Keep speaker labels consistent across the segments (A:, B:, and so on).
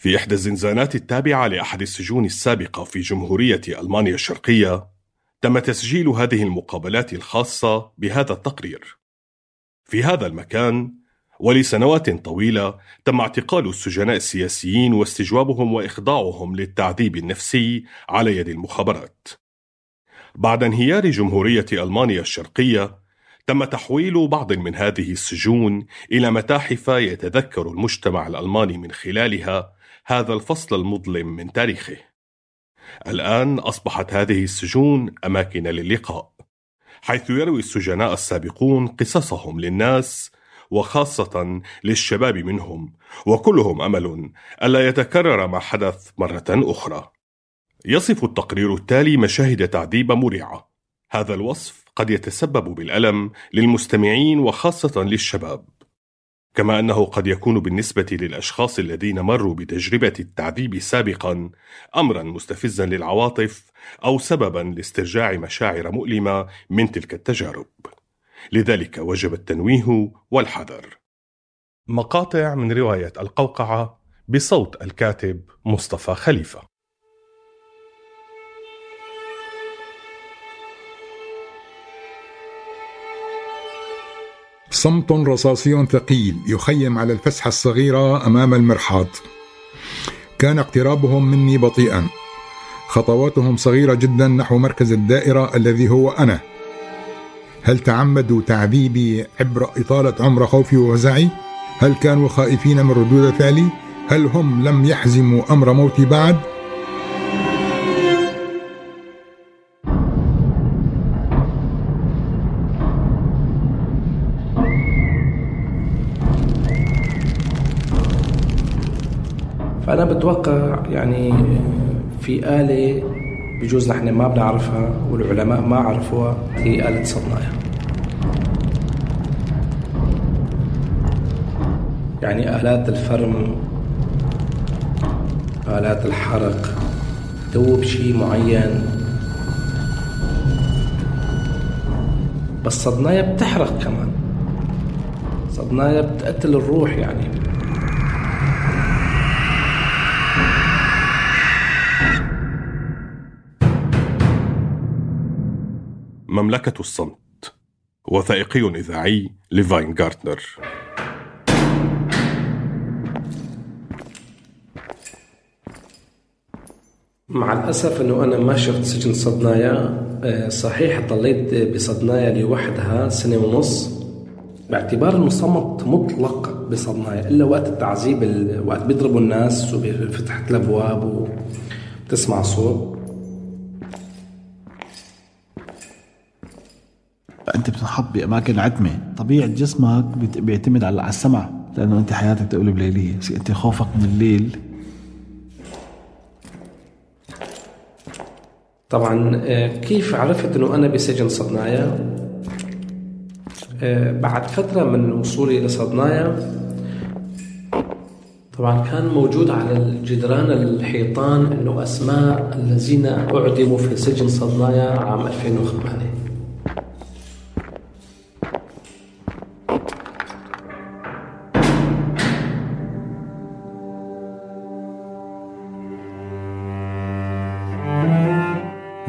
A: في إحدى الزنزانات التابعة لأحد السجون السابقة في جمهورية ألمانيا الشرقية تم تسجيل هذه المقابلات الخاصة بهذا التقرير. في هذا المكان ولسنوات طويلة تم اعتقال السجناء السياسيين واستجوابهم وإخضاعهم للتعذيب النفسي على يد المخابرات. بعد انهيار جمهورية ألمانيا الشرقية تم تحويل بعض من هذه السجون إلى متاحف يتذكر المجتمع الألماني من خلالها هذا الفصل المظلم من تاريخه. الآن أصبحت هذه السجون أماكن للقاء، حيث يروي السجناء السابقون قصصهم للناس وخاصة للشباب منهم، وكلهم أمل ألا يتكرر ما حدث مرة أخرى. يصف التقرير التالي مشاهد تعذيب مرعة. هذا الوصف قد يتسبب بالألم للمستمعين وخاصة للشباب. كما أنه قد يكون بالنسبة للأشخاص الذين مروا بتجربة التعذيب سابقا امرا مستفزا للعواطف أو سببا لاسترجاع مشاعر مؤلمة من تلك التجارب. لذلك وجب التنويه والحذر. مقاطع من رواية القوقعة بصوت الكاتب مصطفى خليفة.
B: صمت رصاصي ثقيل يخيم على الفسحة الصغيرة أمام المرحاض كان اقترابهم مني بطيئا خطواتهم صغيرة جدا نحو مركز الدائرة الذي هو أنا هل تعمدوا تعذيبي عبر إطالة عمر خوفي ووزعي؟ هل كانوا خائفين من ردود فعلي؟ هل هم لم يحزموا أمر موتي بعد؟
C: بتوقع يعني في آلة بجوز نحن ما بنعرفها والعلماء ما عرفوها هي آلة صدنايا يعني آلات الفرم آلات الحرق دوب شيء معين. بس صدنايا بتحرق كمان. صدنايا بتقتل الروح يعني.
A: مملكة الصمت. وثائقي إذاعي لفاين جارتنر
C: مع الأسف أنه أنا ما شفت سجن صدنايا آه، صحيح ضليت بصدنايا لوحدها سنة ونص. باعتبار أنه صمت مطلق بصدنايا إلا وقت التعذيب وقت بيضربوا الناس وفتحت الأبواب وبتسمع صوت.
D: فأنت بتنحط بأماكن عتمة. طبيعه جسمك بيعتمد على السمع لأنه أنت حياتك تقلب ليليه أنت خوفك من الليل.
C: طبعا آه، كيف عرفت إنه أنا بسجن صدنايا؟ آه، بعد فترة من وصولي لصدنايا طبعا كان موجود على الجدران الحيطان إنه أسماء الذين أعدموا في سجن صدنايا عام 2008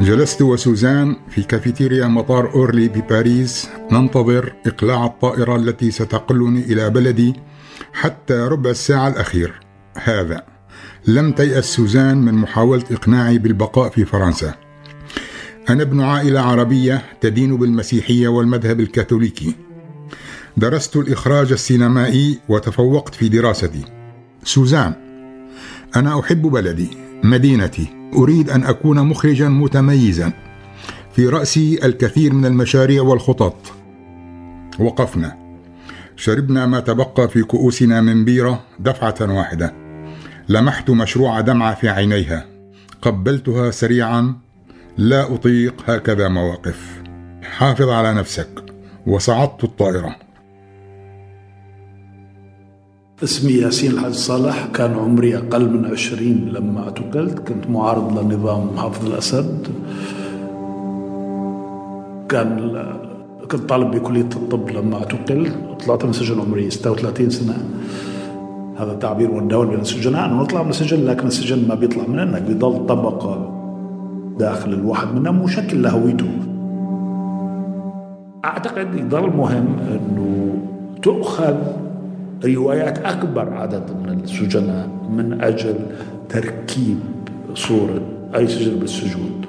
B: جلست وسوزان في كافيتيريا مطار أورلي بباريس. ننتظر إقلاع الطائرة التي ستقلني إلى بلدي حتى ربع الساعة الأخير. هذا. لم تيأس سوزان من محاولة إقناعي بالبقاء في فرنسا. أنا ابن عائلة عربية تدين بالمسيحية والمذهب الكاثوليكي. درست الإخراج السينمائي وتفوقت في دراستي. سوزان أنا أحب بلدي. مدينتي أريد أن أكون مخرجا متميزا. في رأسي الكثير من المشاريع والخطط. وقفنا. شربنا ما تبقى في كؤوسنا من بيرة دفعة واحدة. لمحت مشروع دمعة في عينيها. قبلتها سريعا. لا أطيق هكذا مواقف. حافظ على نفسك. وصعدت الطائرة.
E: اسمي ياسين الحاج صالح كان عمري أقل من عشرين لما اعتقلت. كنت معارض لنظام حافظ الأسد. كان كنت طالب بكلية الطب لما اعتقلت. طلعت من السجن عمري 36 سنة. هذا تعبير متداول بين السجناء. انه نطلع من السجن لكن السجن ما بيطلع منك بيضل طبقة داخل الواحد منا مشكل لهويته أعتقد يضل مهم أنه تؤخذ روايات أكبر عدد من السجناء من أجل تركيب صورة أي سجن بالسجون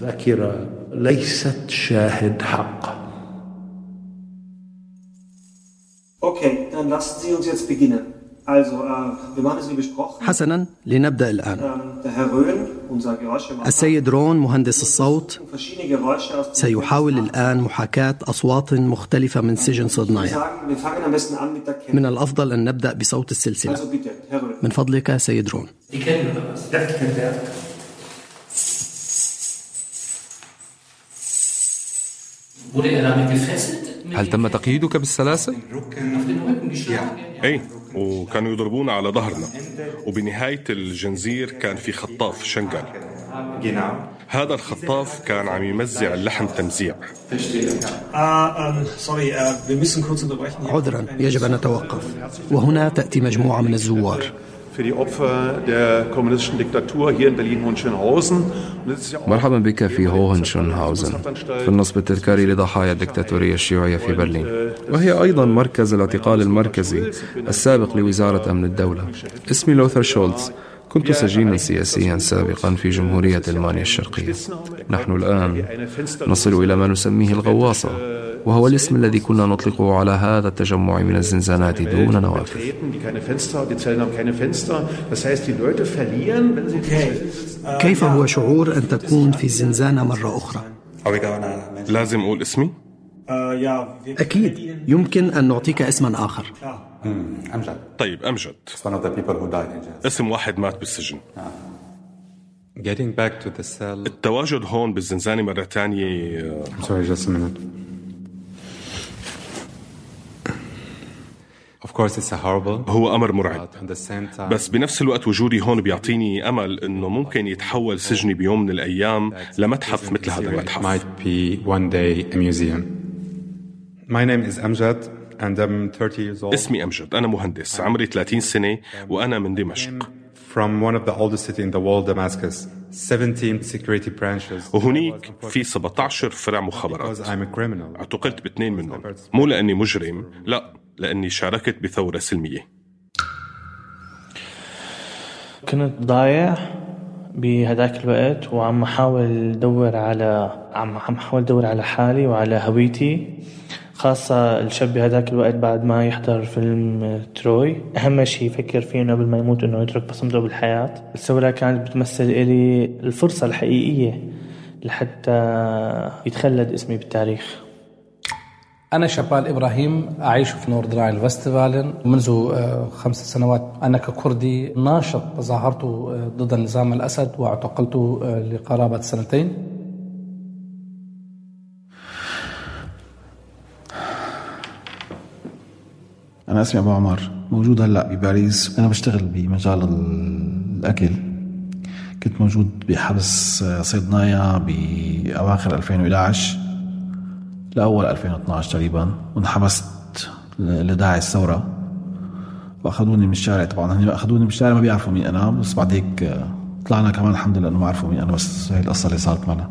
E: ذاكرة ليست شاهد حق
F: Okay, dann lassen Sie uns jetzt beginnen.
G: حسنا لنبدأ الآن. السيد رون مهندس الصوت سيحاول الآن محاكاة أصوات مختلفة من سجن صدنايا من الأفضل أن نبدأ بصوت السلسلة. من فضلك سيد رون.
H: هل تم تقييدك بالسلاسل؟
A: أي. وكانوا يضربونا على ظهرنا. وبنهاية الجنزير كان في خطاف شنغل. هذا الخطاف كان عم يمزع اللحم تمزيع.
G: عذرا يجب أن نتوقف. وهنا تأتي مجموعة من الزوار.
H: مرحبا بك في هوهنشونهاوزن في النصب التذكاري لضحايا الدكتاتورية الشيوعية في برلين. وهي أيضا مركز الاعتقال المركزي السابق لوزارة أمن الدولة. اسمي لوثر شولتز. كنت سجينا سياسيا سابقا في جمهورية ألمانيا الشرقية. نحن الآن نصل إلى ما نسميه الغواصة. وهو الاسم الذي كنا نطلقه على هذا التجمع من الزنزانات دون نوافذ.
G: كيف هو شعور أن تكون في الزنزانة مرة أخرى؟
A: لازم أقول اسمي؟
G: أكيد. يمكن أن نعطيك اسما آخر.
A: طيب أمجد. اسم واحد مات بالسجن.
H: Cell.
A: التواجد هون بالزنزانة مرة تانية آه،
H: Sorry, just a minute. Of course, it's a horrible.
A: هو أمر مرعب
H: But at the same time,
A: بس بنفس الوقت وجودي هون بيعطيني أمل إنه ممكن يتحول سجني بيوم من الأيام لمتحف مثل هذا المتحف.
H: My name is Amjad, and I'm 30 years old.
A: اسمي أمجد أنا مهندس عمري 30 سنة وأنا من دمشق
H: From one of the oldest cities in the world, Damascus. 17 security branches.
A: وهنيك في 17 فرع
H: Because
A: مخابرات
H: I'm a criminal.
A: اعتقلت باثنين منهم مو لأني مجرم لا لأني شاركت بثورة سلمية.
I: كنت ضايع بهداك الوقت وعم أحاول أدور على عم عم أحاول أدور على حالي وعلى هويتي خاصة الشاب بهداك الوقت بعد ما يحضر فيلم تروي. أهم شيء يفكر فيه إنه قبل ما يموت إنه يترك بصمته بالحياة. الثورة كانت بتمثل إلي الفرصة الحقيقية لحتى يتخلد اسمي بالتاريخ.
C: أنا شبال إبراهيم أعيش في نوردراين فستيفالن منذ آه، خمس سنوات أنا ككردي ناشط ظاهرت آه، ضد نظام الأسد واعتقلت آه، لقرابة سنتين.
D: أنا اسمي أبو عمر موجود هلأ بباريس. أنا بشتغل بمجال ال- الأكل. كنت موجود بحبس صيدنايا بأواخر 2011 لأول 2012 تقريبا وانحبست لداعي الثورة. وأخذوني من الشارع طبعا هن أخذوني من الشارع ما بيعرفوا مين أنا بس بعد هيك آه، طلعنا كمان الحمد لله إنه ما عرفوا مين أنا بس هي القصة اللي صارت معنا.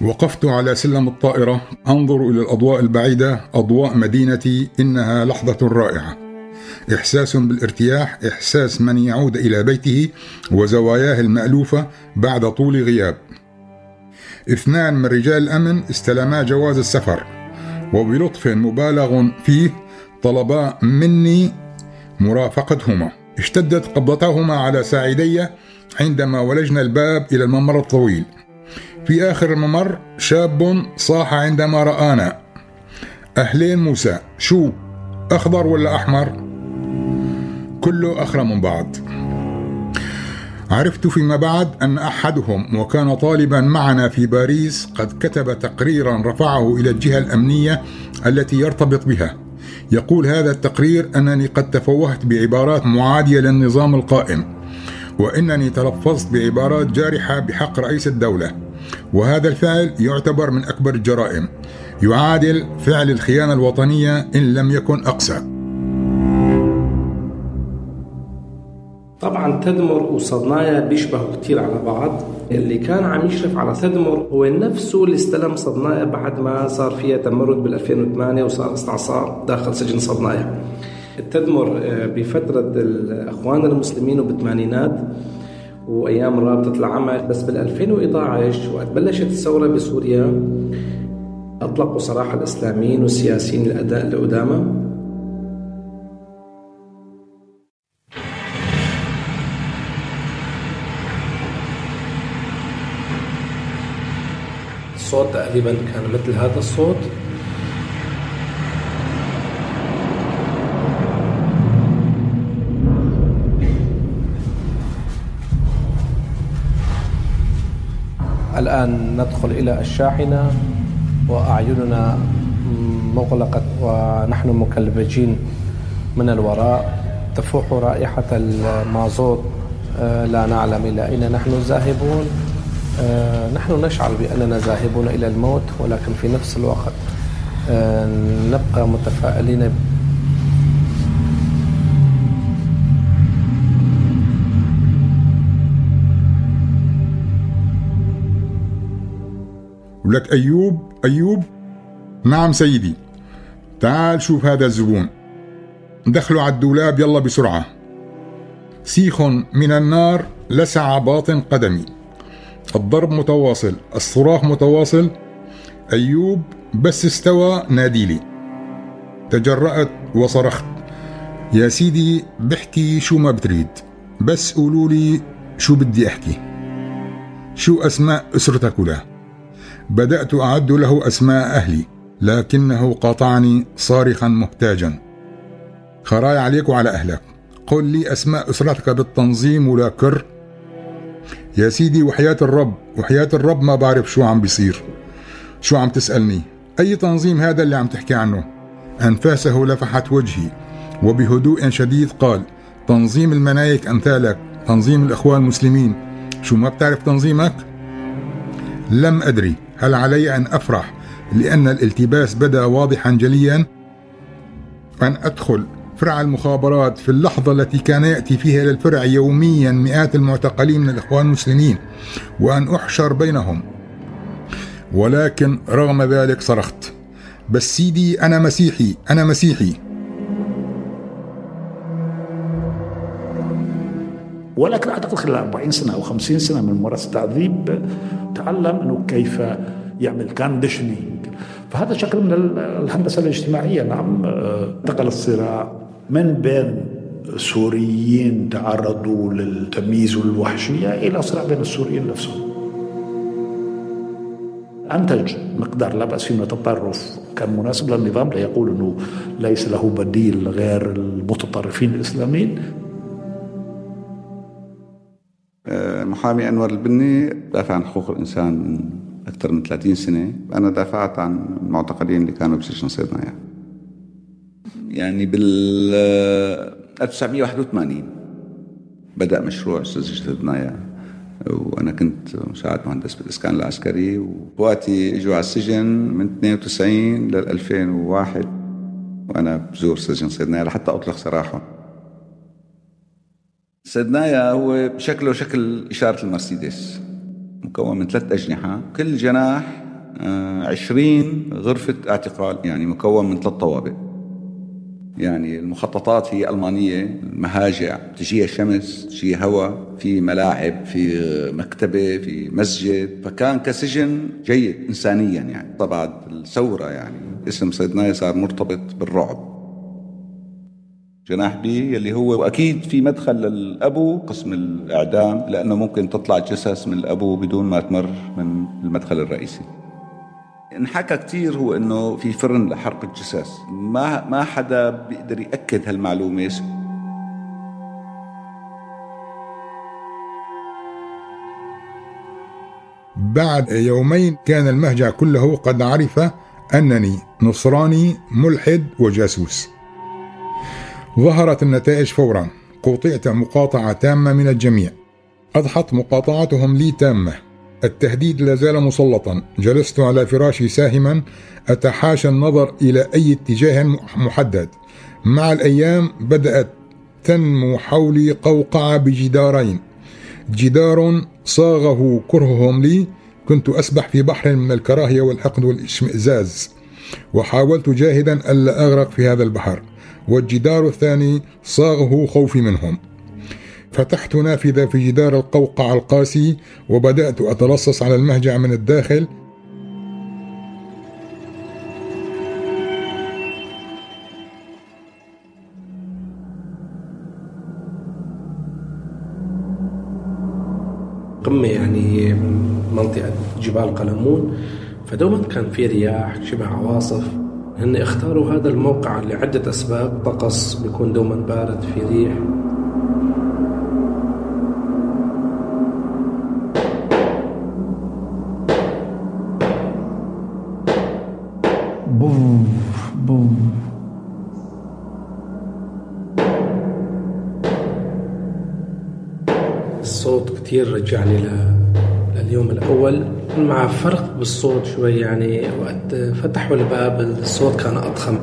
B: وقفت على سلم الطائرة أنظر إلى الأضواء البعيدة أضواء مدينتي إنها لحظة رائعة. إحساس بالارتياح إحساس من يعود إلى بيته وزواياه المألوفة بعد طول غياب. اثنان من رجال الأمن استلما جواز السفر وبلطف مبالغ فيه طلبا مني مرافقتهما. اشتدت قبضتهما على ساعدي عندما ولجنا الباب إلى الممر الطويل. في آخر الممر شاب صاح عندما رآنا. أهلين موسى شو أخضر ولا أحمر؟ كله أخرى من بعض عرفت فيما بعد أن أحدهم وكان طالبا معنا في باريس قد كتب تقريرا رفعه إلى الجهة الأمنية التي يرتبط بها. يقول هذا التقرير أنني قد تفوهت بعبارات معادية للنظام القائم وإنني تلفظت بعبارات جارحة بحق رئيس الدولة. وهذا الفعل يعتبر من أكبر الجرائم يعادل فعل الخيانة الوطنية إن لم يكن أقسى
C: طبعا تدمر وصدنايا بيشبهوا كتير على بعض. اللي كان عم يشرف على تدمر هو نفسه اللي استلم صدنايا بعد ما صار فيها تمرد بال 2008 وصار استعصار داخل سجن صدنايا. التدمر آه، بفترة الأخوان المسلمين وبالثمانينات وأيام رابطة العمل. بس بال 2011 وقت بلشت الثورة بسوريا أطلقوا صراحة الإسلاميين والسياسيين الأداء القدامى الصوت تقريبا كان مثل هذا الصوت. الآن ندخل إلى الشاحنة وأعيننا مغلقة ونحن مكلبجين من الوراء. تفوح رائحة المازوت آه، لا نعلم إلى أين نحن ذاهبون نحن نشعر بأننا ذاهبون إلى الموت ولكن في نفس الوقت آه، نبقى متفائلين
B: ولك أيوب أيوب؟ نعم سيدي. تعال شوف هذا الزبون. دخلوا على الدولاب يلا بسرعة. سيخ من النار لسع باطن قدمي. الضرب متواصل الصراخ متواصل. أيوب بس استوى ناديلي تجرأت وصرخت. يا سيدي بحكي شو ما بتريد بس قولوا لي شو بدي أحكي. شو أسماء أسرتك ولا بدأت أعد له أسماء أهلي لكنه قاطعني صارخا محتاجا. خراي عليك وعلى أهلك. قل لي أسماء أسرتك بالتنظيم ولا كر. يا سيدي وحياة الرب وحياة الرب ما بعرف شو عم بيصير. شو عم تسألني؟ أي تنظيم هذا اللي عم تحكي عنه؟ أنفاسه لفحت وجهي وبهدوء شديد قال تنظيم المنايك أمثالك تنظيم الإخوان المسلمين. شو ما بتعرف تنظيمك؟ لم أدري هل علي أن أفرح لأن الالتباس بدأ واضحا جليا. أن أدخل فرع المخابرات في اللحظة التي كان يأتي فيها إلى الفرع يوميا مئات المعتقلين من الإخوان المسلمين وأن أحشر بينهم. ولكن رغم ذلك صرخت بس سيدي أنا مسيحي أنا مسيحي.
E: ولكن أعتقد خلال 40 سنة أو 50 سنة من ممارسه التعذيب تعلم أنه كيف يعمل كانديشنينج فهذا شكل من الهندسة الاجتماعية. نعم انتقل الصراع. من بين سوريين تعرضوا للتمييز والوحشية إلى صراع بين السوريين نفسهم. أنتج مقدار لا بأس فيه من التطرف كان مناسب للنظام ليقول أنه ليس له بديل غير المتطرفين الإسلاميين.
J: المحامي أنور البني دافع عن حقوق الإنسان من أكثر من 30 سنة أنا دافعت عن المعتقلين اللي كانوا بسجن صيدنايا يعني بال 1981 بدأ مشروع سجل البناية وأنا كنت مساعد مهندس بالإسكان العسكري ووقتي إجوا على السجن من 92 لل 2001 وأنا بزور سجن صيدنايا لحتى أطلق سراحهم صيدنايا هو شكله شكل إشارة المرسيدس مكون من ثلاث أجنحة كل جناح آه، عشرين غرفة اعتقال يعني مكون من ثلاث طوابق. يعني المخططات هي ألمانية المهاجع تجيها الشمس تجيها هواء في ملاعب في مكتبة في مسجد فكان كسجن جيد إنسانيا يعني. بعد الثورة يعني اسم صيدنايا صار مرتبط بالرعب. جناح بي يلي هو واكيد في مدخل للأبو قسم الإعدام لأنه ممكن تطلع جثث من الأبو بدون ما تمر من المدخل الرئيسي. انحكى كثير هو إنه في فرن لحرق الجثث. ما ما حدا بيقدر يأكد هالمعلومة
B: بعد يومين كان المهجع كله قد عرف أنني نصراني ملحد وجاسوس. ظهرت النتائج فورا. قطعت مقاطعة تامة من الجميع. أضحت مقاطعتهم لي تامة. التهديد لا زال مسلطا. جلست على فراشي ساهما أتحاشى النظر إلى أي اتجاه محدد. مع الأيام بدأت تنمو حولي قوقعة بجدارين. جدار صاغه كرههم لي. كنت أسبح في بحر من الكراهية والحقد والإشمئزاز. وحاولت جاهدا ألا أغرق في هذا البحر. والجدار الثاني صاغه خوفي منهم. فتحت نافذة في جدار القوقع القاسي وبدأت أتلصص على المهجع من الداخل.
C: قمة يعني منطقة جبال قلمون فدوما كان في رياح شبه عواصف. هن اختاروا هذا الموقع لعدة أسباب. طقس بيكون دوما بارد في ريح. كتير رجعني لليوم الأول. مع فرق بالصوت شوي يعني وقت فتحوا الباب الصوت كان أضخم.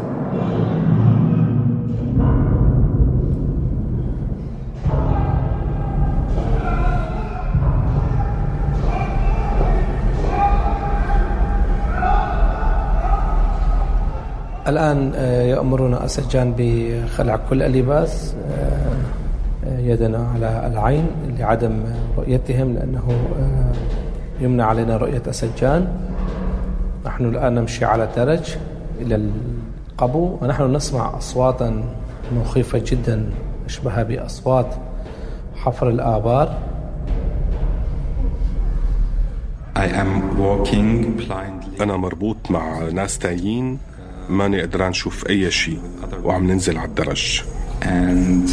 C: الآن آه، يأمرنا السجان بخلع كل اللباس آه، يدنا على العين لعدم رؤيتهم لأنه يمنع علينا رؤية السجان. نحن الآن نمشي على الدرج إلى القبو ونحن نسمع أصواتا مخيفة جدا أشبه بأصوات حفر الآبار.
A: I am walking blindly. أنا مربوط مع ناس تانيين. ماني قدران نشوف أي شيء وعم ننزل على الدرج. And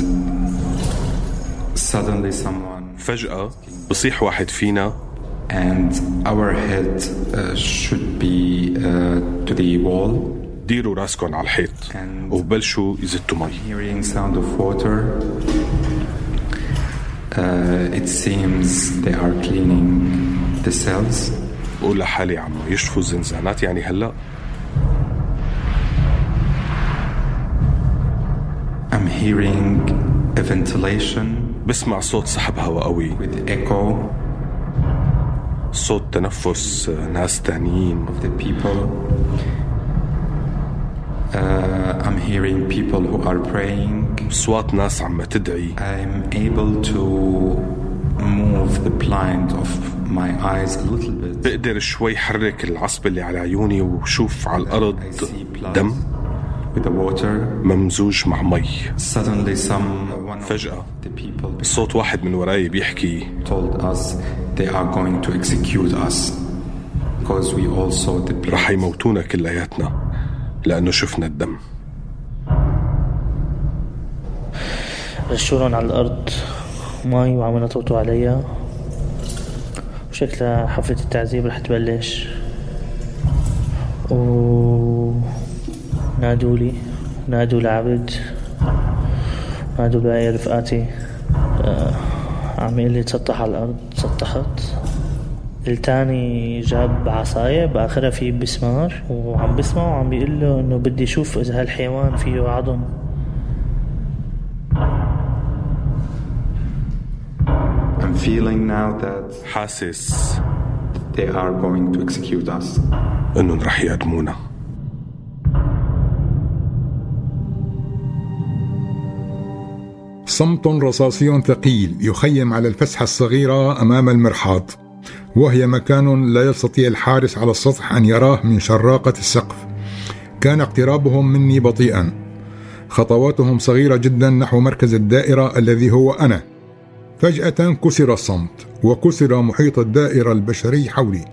A: فجأة بصيح واحد فينا and our head uh, should be uh, to the wall ديروا راسكم على الحيط وبلشوا يزتوا مي hearing sound of water uh, it seems they are cleaning the cells بقول لحالي عم يشفوا الزنزانات يعني هلأ I'm hearing a ventilation بسمع صوت سحب هواء قوي. صوت تنفس ناس تانيين. of the people. Uh, I'm hearing people who are praying. صوت ناس عم تدعي. I'm able to move the blind of my eyes a little bit. بقدر شوي حرك العصب اللي على عيوني وشوف على الأرض دم. ممزوج مع مي. فجأة صوت واحد من وراي بيحكي. told us they are going to execute us because we all saw the blood. رح يموتونا كلياتنا لأنه شفنا الدم.
I: رشولهم على الأرض مي وعم ينطوطوا عليها. وشكلها حفلة التعذيب رح تبلش. و نادوا لي نادوا لعبد نادوا لباقي رفقاتي. آه عم يقول لي تسطح على الأرض تسطحت. التاني جاب عصاية بآخرها في بسمار وعم بسمع وعم بيقول له إنه بدي أشوف إذا هالحيوان فيه عظم.
A: I'm feeling now that حاسس. they are going to execute us. إنهم رح يقدمونا.
B: صمت رصاصي ثقيل يخيم على الفسحة الصغيرة أمام المرحاض وهي مكان لا يستطيع الحارس على السطح أن يراه من شراقة السقف. كان اقترابهم مني بطيئا. خطواتهم صغيرة جدا نحو مركز الدائرة الذي هو أنا. فجأة كسر الصمت وكسر محيط الدائرة البشري حولي.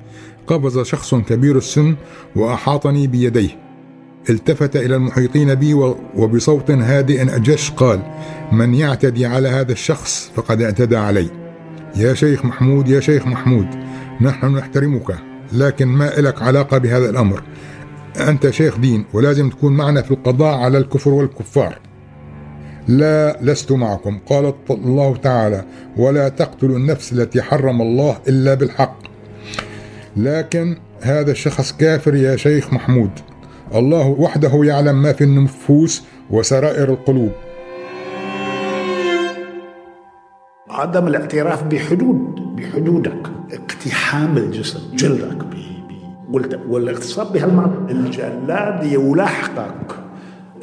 B: قفز شخص كبير السن وأحاطني بيديه. التفت إلى المحيطين بي وبصوت هادئ أجش قال من يعتدي على هذا الشخص فقد اعتدى علي. يا شيخ محمود يا شيخ محمود نحن نحترمك لكن ما لك علاقة بهذا الأمر؟ أنت شيخ دين ولازم تكون معنا في القضاء على الكفر والكفار. لا لست معكم. قال الله تعالى ولا تقتلوا النفس التي حرم الله إلا بالحق. لكن هذا الشخص كافر يا شيخ محمود. الله وحده يعلم ما في النفوس وسرائر القلوب.
E: عدم الاعتراف بحدود بحدودك اقتحام الجسم جلدك والاغتصاب بهالمعنى الجلاد يلاحقك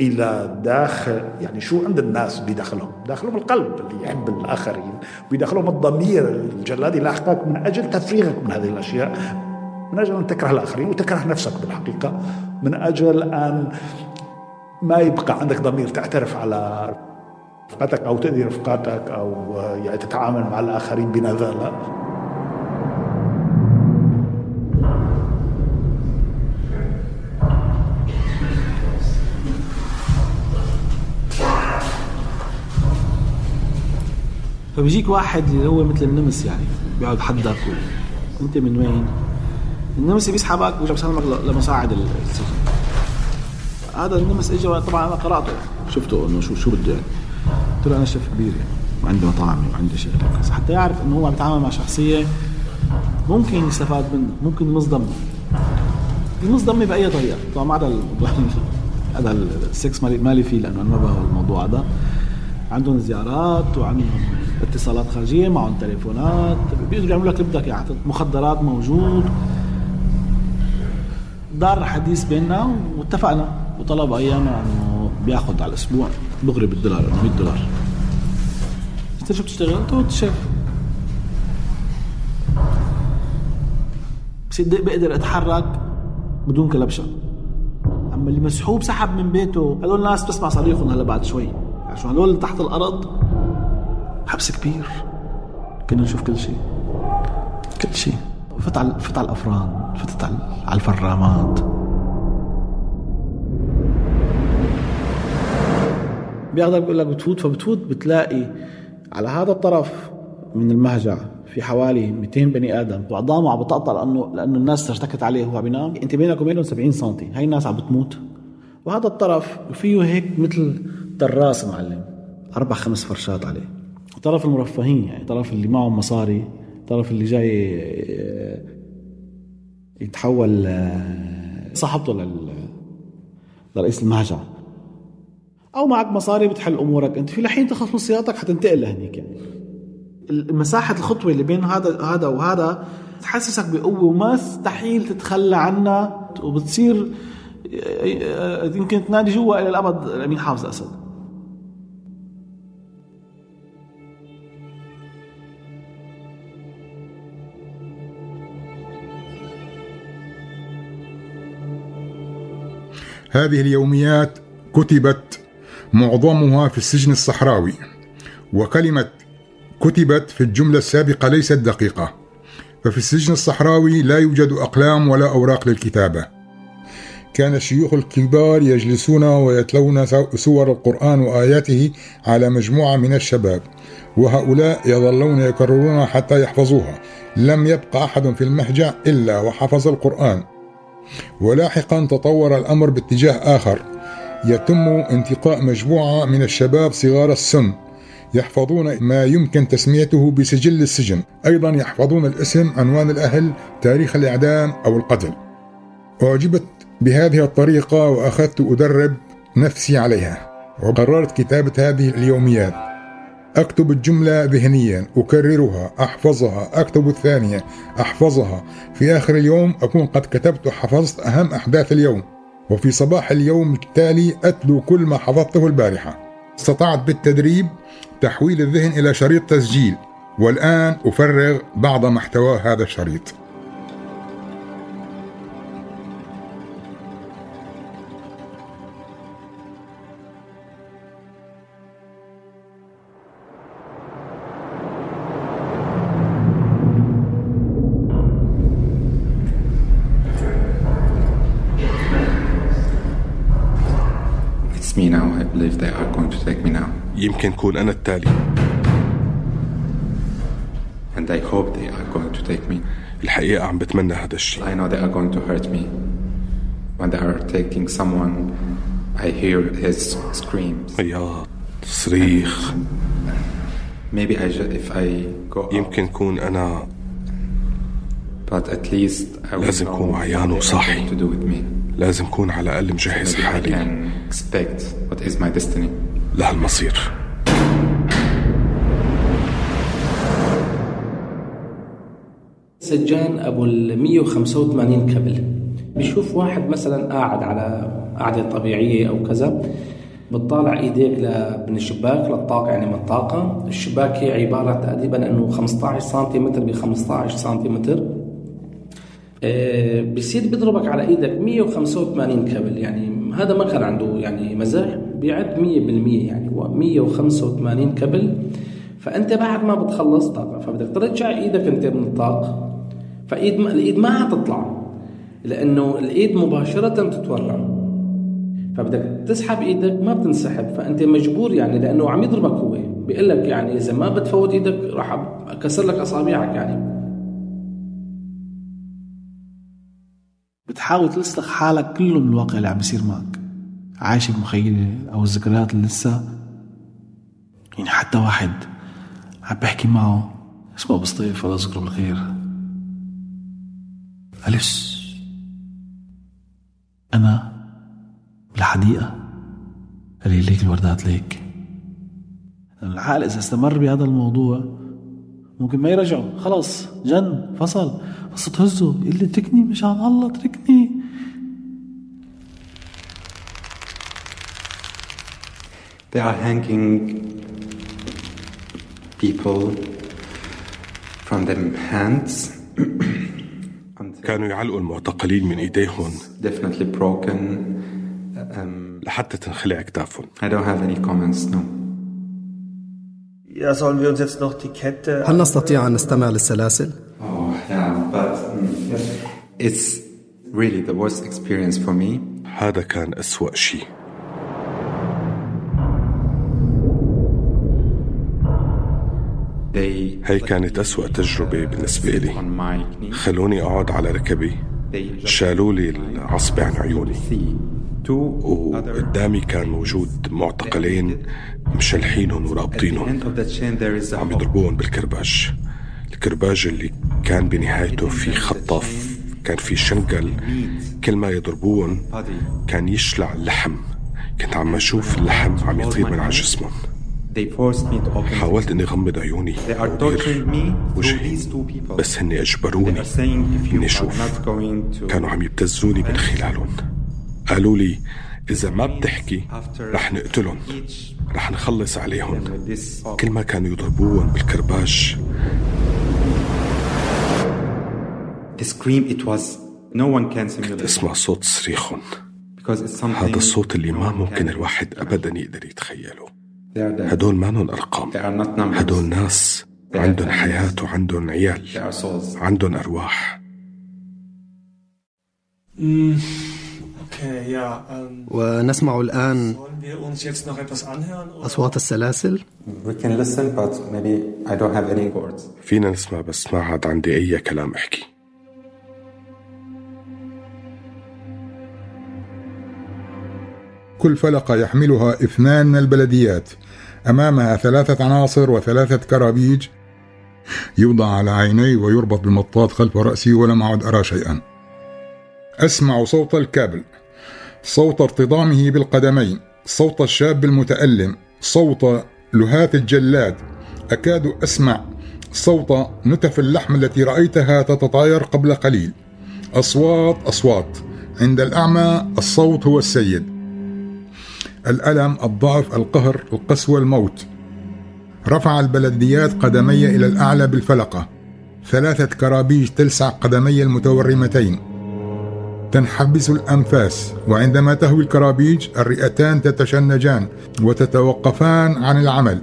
E: إلى داخل يعني شو عند الناس بيدخلهم؟ داخلهم القلب اللي يحب الآخرين بيدخلهم الضمير. الجلاد يلاحقك من أجل تفريغك من هذه الأشياء. من أجل أن تكره الآخرين وتكره نفسك بالحقيقة من أجل أن ما يبقى عندك ضمير تعترف على رفقاتك أو تاذي رفقاتك أو يعني تتعامل مع الآخرين بنذاله
D: فبيجيك واحد اللي هو مثل النمس يعني بيقعد حدك أنت من وين؟ النمس بيسحبك ويرجع بيسلمك لمساعد السجن هذا النمس اجى طبعا أنا قرأته شفته إنه شو شو بده. يعني قلت له أنا شيف كبير يعني وعندي مطاعمي وعندي شغل بس حتى يعرف إنه هو عم يتعامل مع شخصية ممكن يستفاد منه ممكن يمص دمي بأي طريقة. طبعا ما عدا هذا السكس مالي فيه لأنه أنا ما بهوى الموضوع هذا. عندهم زيارات وعندهم اتصالات خارجية معهم تليفونات. بيقدروا يعملوا لك اللي بدك يعني مخدرات موجود. دار حديث بيننا واتفقنا. وطلب ايامها إنه بيأخذ على الأسبوع. دغري بالدولار 100 دولار. أنت شو بتشتغل؟ قلت شيف. بصدق بقدر أتحرك بدون كلبشة. أما اللي مسحوب سحب من بيته هدول الناس بتسمع صريخهم هلا بعد شوي. عشان هدول اللي تحت الأرض حبس كبير. كنا نشوف كل شيء. كل شيء. فت على فت على الأفران فتت على الفرامات. بياخذك بيقول لك بتفوت فبتفوت بتلاقي على هذا الطرف من المهجع في حوالي 200 بني آدم. وعظامه عم بتقطع لأنه لأنه الناس ارتكت عليه وهو عم ينام. أنت بينك وبينهم 70 سم هاي الناس عم بتموت. وهذا الطرف فيه هيك مثل دراس معلم. أربع خمس فرشات عليه. طرف المرفهين يعني طرف اللي معهم مصاري. طرف اللي جاي آه، يتحول آه، صاحبته لرئيس المهجع أو معك مصاري بتحل أمورك. أنت في لحين تخلص من سيارتك حتنتقل لهنيك. يعني مساحة الخطوة اللي بين هذا هذا وهذا تحسسك بقوة وما مستحيل تتخلى عنها. وبتصير آه، يمكن تنادي جوا إلى الأبد الأمين حافظ أسد.
B: هذه اليوميات كتبت معظمها في السجن الصحراوي وكلمة كتبت في الجملة السابقة ليست دقيقة ففي السجن الصحراوي لا يوجد أقلام ولا أوراق للكتابة. كان الشيوخ الكبار يجلسون ويتلون سور القرآن وآياته على مجموعة من الشباب وهؤلاء يظلون يكررونها حتى يحفظوها. لم يبقى أحد في المهجع إلا وحفظ القرآن. ولاحقا تطور الأمر باتجاه آخر. يتم انتقاء مجموعة من الشباب صغار السن يحفظون ما يمكن تسميته بسجل السجن. أيضا يحفظون الاسم عنوان الأهل تاريخ الإعدام أو القتل. أعجبت بهذه الطريقة وأخذت أدرب نفسي عليها. وقررت كتابة هذه اليوميات. أكتب الجملة ذهنيا أكررها أحفظها. أكتب الثانية أحفظها. في آخر اليوم أكون قد كتبت وحفظت أهم أحداث اليوم. وفي صباح اليوم التالي أتلو كل ما حفظته البارحة. استطعت بالتدريب تحويل الذهن إلى شريط تسجيل. والآن أفرغ بعض محتوى هذا الشريط.
A: يمكن كون أنا التالي
K: And I hope they are going to take me.
A: الحقيقة عم بتمنى هذا الشيء
K: I know they are going to hurt me. When they are taking someone, I hear his screams.
A: عياط صريخ
K: Maybe I ju- if I go out,
A: يمكن كون أنا
K: but at least I will
A: لازم كون عيان وصاحي
K: to do with me.
A: لازم كون على الأقل مجهز
K: Maybe I
A: حالي
K: can expect what is my destiny.
A: لهالمصير
C: سجان أبو ال 185 كبل بيشوف واحد مثلا قاعد على قعده طبيعية أو كذا بتطالع إيديك من الشباك للطاقة يعني من الطاقه الشباك هي عبارة تقريبا إنه 15 سنتيمتر ب 15 سنتيمتر. آه، بصير بيضربك على إيدك 185 كبل يعني هذا ما كان عنده يعني مزاح بيعد 100% يعني. هو 185 كبل فأنت بعد ما بتخلص طاقة فبدك ترجع إيدك أنت من الطاقة. فإيد الإيد ما حتطلع لأنه الإيد مباشرة بتتورم فبدك تسحب إيدك ما بتنسحب فأنت مجبور يعني لأنه عم يضربك هو. بيقول لك يعني إذا ما بتفوت إيدك راح أكسر لك أصابعك يعني.
D: بتحاول تلصق حالك كله من الواقع اللي عم بيصير معك. عايش بمخيلة أو الذكريات اللي لسه؟ يعني حتى واحد عم بحكي معه اسمه أبو سطيف الله يذكره بالخير. أليس؟ أنا بالحديقة اللي ليك الوردات ليك. العقل إذا استمر بهذا الموضوع ممكن ما يرجعه خلص جن فصل. بس تهزه يقول لي اتركني مش عن الله اتركني
K: They are hanging people from their hands.
A: كانوا يعلقوا المعتقلين من ايديهم
K: Definitely broken. Um,
A: لحتى تنخلع اكتافهم
K: I don't have any comments, no.
F: Ja, sollen wir uns jetzt noch die Kette...
G: هل نستطيع أن نستمع للسلاسل؟
K: Oh, yeah, but mm, it's really the worst experience for me.
A: هذا كان أسوأ شيء
K: They
A: هي كانت أسوأ تجربة بالنسبة لي. خلوني أقعد على ركبي شالوا لي العصب عن عيوني وقدامي كان موجود معتقلين مشلحينهم ورابطينهم عم. يضربوهم بالكرباج الكرباج اللي كان بنهايته في خطاف كان في شنقل كل ما يضربوهم. كان يشلع اللحم كنت عم أشوف اللحم عم يطير من على جسمهم
K: They forced me to open.
A: حاولت إني غمض عيوني
K: They are torturing me through
A: وجهي.
K: these two people.
A: بس هن
K: They
A: اجبروني
K: إني أشوف.
A: كانوا عم يبتزوني من خلالهم. قالوا لي إذا ما بتحكي رح نقتلهم. رح نخلص عليهم. كل ما كانوا يضربوهم بالكرباج
K: the scream it was no one can simulate
A: تسمع صوت صريخهم. هذا الصوت اللي ما ممكن الواحد ابدا يقدر يتخيله. هدول مانن
K: numbers.
A: هدول ناس عندهم حياة وعندهم عيال. عندهم أرواح
F: Okay, ja. Ähm,
G: ونسمع الآن? أصوات السلاسل.
A: فينا نسمع بس ما عاد عندي أي كلام أحكي
B: كل فلقة يحملها إثنان من البلديات أمامها ثلاثة عناصر وثلاثة كرابيج يوضع على عيني ويربط بمطاط خلف رأسي ولم أعد أرى شيئا. أسمع صوت الكابل صوت ارتطامه بالقدمين صوت الشاب المتألم صوت لهات الجلاد. أكاد أسمع صوت نتف اللحم التي رأيتها تتطاير قبل قليل. أصوات أصوات. عند الأعمى الصوت هو السيد. الألم الضعف القهر القسوة الموت. رفع البلديات قدمي إلى الأعلى بالفلقة. ثلاثة كرابيج تلسع قدمي المتورمتين. تنحبس الأنفاس وعندما تهوي الكرابيج الرئتان تتشنجان وتتوقفان عن العمل.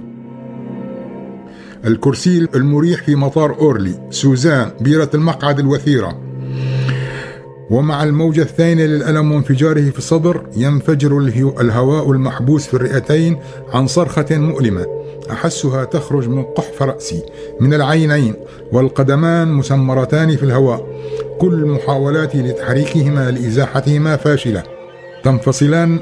B: الكرسي المريح في مطار أورلي سوزان بيرة المقعد الوثيرة. ومع الموجة الثانية للألم وانفجاره في الصدر ينفجر الهواء المحبوس في الرئتين عن صرخة مؤلمة أحسها تخرج من قحف رأسي من العينين والقدمان مسمرتان في الهواء. كل محاولاتي لتحريكهما لإزاحتهما فاشلة. تنفصلان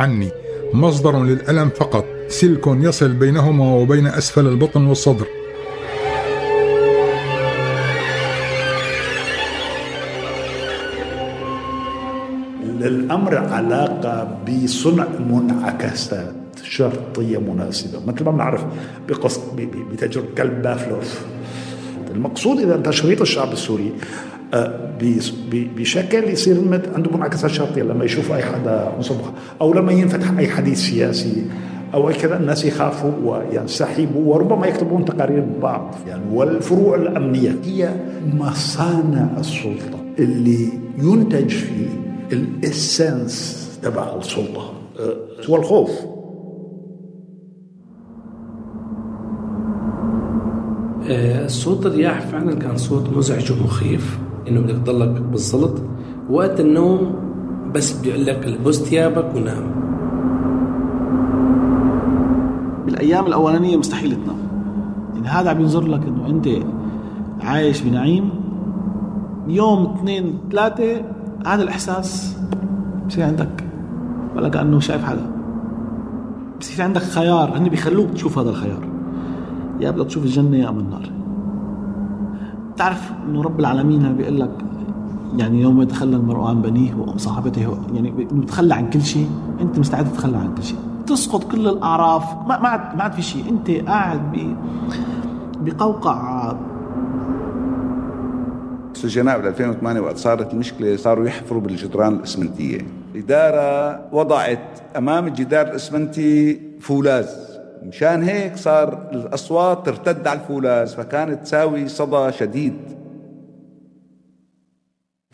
B: عني. مصدر للألم فقط. سلك يصل بينهما وبين أسفل البطن والصدر.
E: للأمر علاقة بصنع منعكسات شرطية مناسبة. مثل ما بنعرف بقص بتجربة كلب بافلوف المقصود إذا تشريط الشعب السوري آه، بشكل يصير عنده منعكسات شرطية. لما يشوف أي حدا أو لما ينفتح أي حديث سياسي أي كذا الناس يخافوا وينسحبوا وربما يكتبون تقارير ببعض يعني والفروع الأمنية هي مصانع السلطة. اللي ينتج فيه الاسنس تبع السلطة. آه، هو الخوف.
C: آه، صوت الرياح فعلا كان صوت مزعج ومخيف إنه بدك تضلك بالزلط وقت النوم بس بدي أقول لك البس ثيابك ونام.
D: بالأيام الأولانية مستحيل تنام. يعني هذا عم ينظر لك إنه أنت عايش بنعيم. يوم اثنين ثلاثة هذا الإحساس بصير عندك ولا كأنه شايف حدا. بصير عندك خيار هن بيخلوك تشوف هذا الخيار. يا بدك تشوف الجنة يا أما النار. تعرف إنه رب العالمين بيقول لك يعني يوم يتخلى المرء عن بنيه وصاحبته يعني بتخلى عن كل شيء أنت مستعد تتخلى عن كل شيء. تسقط كل الأعراف ما ما عاد ما عاد في شيء. أنت قاعد ب بقوقع
J: السجناء بال 2008 وقت صارت المشكلة صاروا يحفروا بالجدران الإسمنتية. الاداره وضعت أمام الجدار الإسمنتي فولاذ. مشان هيك صار الأصوات ترتد على الفولاذ فكانت تساوي صدى شديد.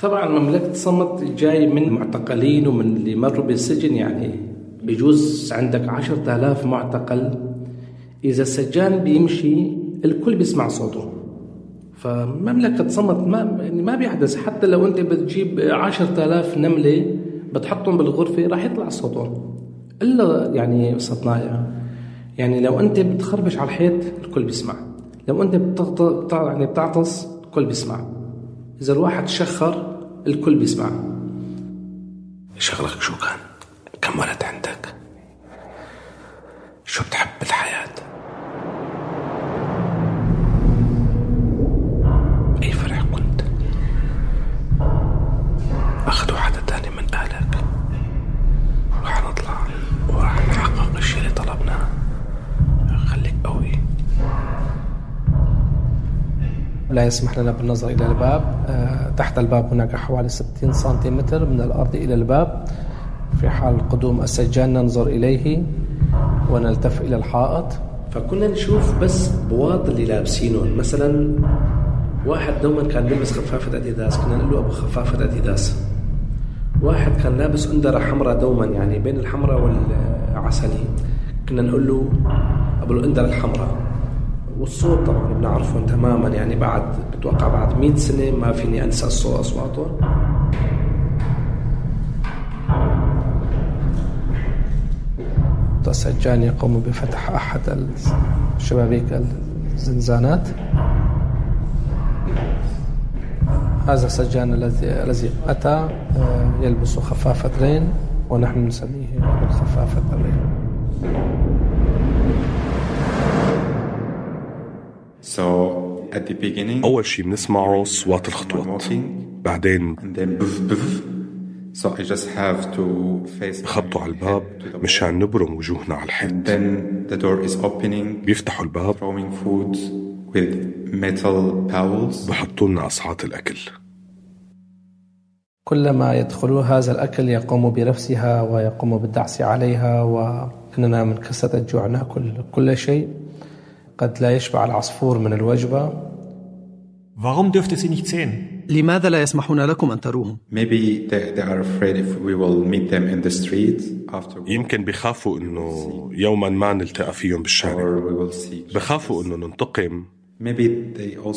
C: طبعا مملكة صمت جاي من معتقلين ومن اللي مروا بالسجن يعني بجوز عندك عشرة آلاف معتقل. إذا السجان بيمشي الكل بيسمع صوته. فمملكة صمت ما يعني ما بيحدث. حتى لو أنت بتجيب عشرة آلاف نملة بتحطهم بالغرفة راح يطلع صوتهم إلا يعني صدنايا يعني لو أنت بتخربش على الحيط الكل بيسمع. لو أنت بتغط... يعني بتعطس الكل بيسمع. إذا الواحد شخر الكل بيسمع. شغلك شو كان؟ كم ولد عندك؟ شو بتحب بالحياة لا يسمح لنا بالنظر إلى الباب. آه، تحت الباب هناك حوالي 60 سنتيمتر من الأرض إلى الباب. في حال قدوم السجان ننظر إليه ونلتف إلى الحائط. فكنا نشوف بس بواط اللي لابسينهم مثلا واحد دوما كان لابس خفافة أديداس. كنا نقول له أبو خفافة أديداس. واحد كان لابس أندرة حمراء دوما يعني بين الحمراء والعسلي. كنا نقول له أبو الأندرة الحمراء. والصوت طبعا بنعرفهم تماما يعني بعد بتوقع بعد 100 سنة ما فيني أنسى الصوت أصواتهم. السجان يقوم بفتح أحد الشبابيك الزنزانات. هذا السجان الذي الذي أتى آه، يلبس خفافة رين ونحن نسميه بالخفافه الرين
A: أول شيء بنسمعه صوات الخطوات بعدين بخبطوا على الباب مشان نبرم وجوهنا على الحيط. بيفتحوا الباب. بحطوا لنا أصعاد الأكل.
C: كلما يدخلوا هذا الأكل يقوم برفسها ويقوم بالدعس عليها وإننا من كسة الجوع نأكل كل شيء. قد لا يشبع العصفور من الوجبة.
L: Warum dürft ihr sie nicht sehen?
G: لماذا لا يسمحون لكم أن تروهم؟
K: Maybe they, they are afraid if we will meet them in the street after
A: يمكن بخافوا إنه يوما ما نلتقى فيهم بالشارع. بخافوا إنه ننتقم.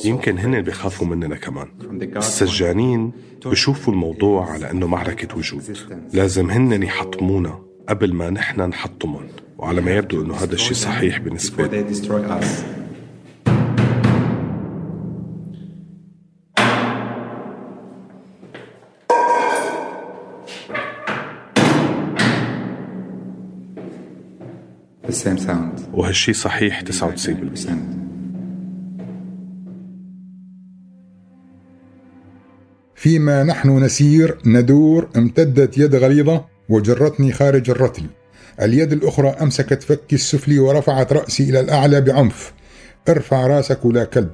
A: يمكن هن بيخافوا مننا كمان. السجانين بشوفوا الموضوع على إنه معركة وجود. لازم هن يحطمونا قبل ما نحن نحطمهم. وعلى ما يبدو إنه هذا الشيء صحيح بالنسبة لي. وهالشي صحيح 99%
B: فيما نحن نسير ندور امتدت يد غليظة وجرتني خارج الرتل. اليد الأخرى أمسكت فكي السفلي ورفعت رأسي إلى الأعلى بعنف. ارفع راسك ولا كلب.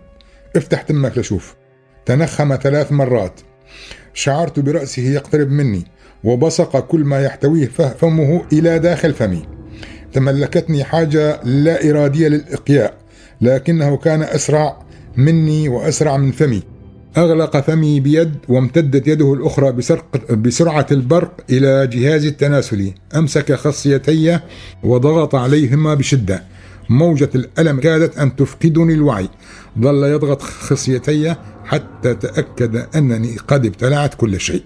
B: افتح تمك لشوف. تنخم ثلاث مرات. شعرت برأسه يقترب مني وبصق كل ما يحتويه فمه إلى داخل فمي. تملكتني حاجة لا إرادية للإقياء لكنه كان أسرع مني وأسرع من فمي. أغلق فمي بيد وامتدت يده الأخرى بسرق بسرعة البرق إلى جهازي التناسلي أمسك خصيتي وضغط عليهما بشدة. موجة الألم كادت أن تفقدني الوعي. ظل يضغط خصيتي حتى تأكد أنني قد ابتلعت كل شيء.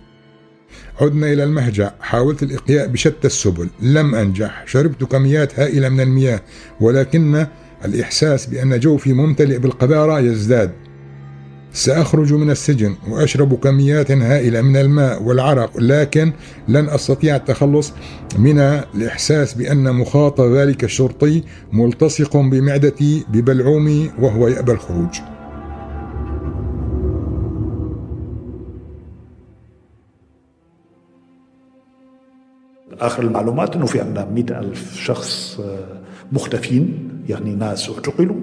B: عدنا إلى المهجع. حاولت الإقياء بشتى السبل. لم أنجح. شربت كميات هائلة من المياه. ولكن الإحساس بأن جوفي ممتلئ بالقذارة يزداد. سأخرج من السجن وأشرب كميات هائلة من الماء والعرق لكن لن أستطيع التخلص من الإحساس بأن مخاط ذلك الشرطي ملتصق بمعدتي ببلعومي وهو يأبى الخروج.
E: آخر المعلومات أنه في عندنا مئة ألف شخص مختفين يعني ناس اعتقلوا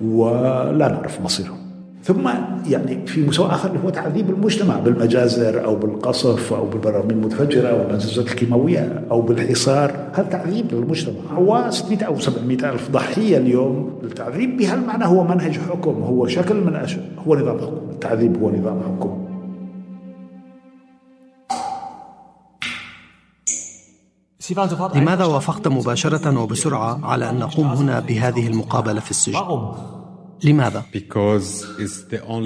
E: ولا نعرف مصيرهم. ثم يعني في مستوى آخر هو تعذيب المجتمع بالمجازر أو بالقصف أو بالبراميل المتفجرة أو بالمنزلات الكيماوية أو بالحصار. هذا تعذيب للمجتمع. هو 600 أو 700 ألف ضحية اليوم. التعذيب بهالمعنى هو منهج حكم هو شكل من أشياء هو نظام حكم. التعذيب هو نظام حكم.
G: لماذا وافقت مباشرة وبسرعة على أن نقوم هنا بهذه المقابلة في السجن؟ لماذا؟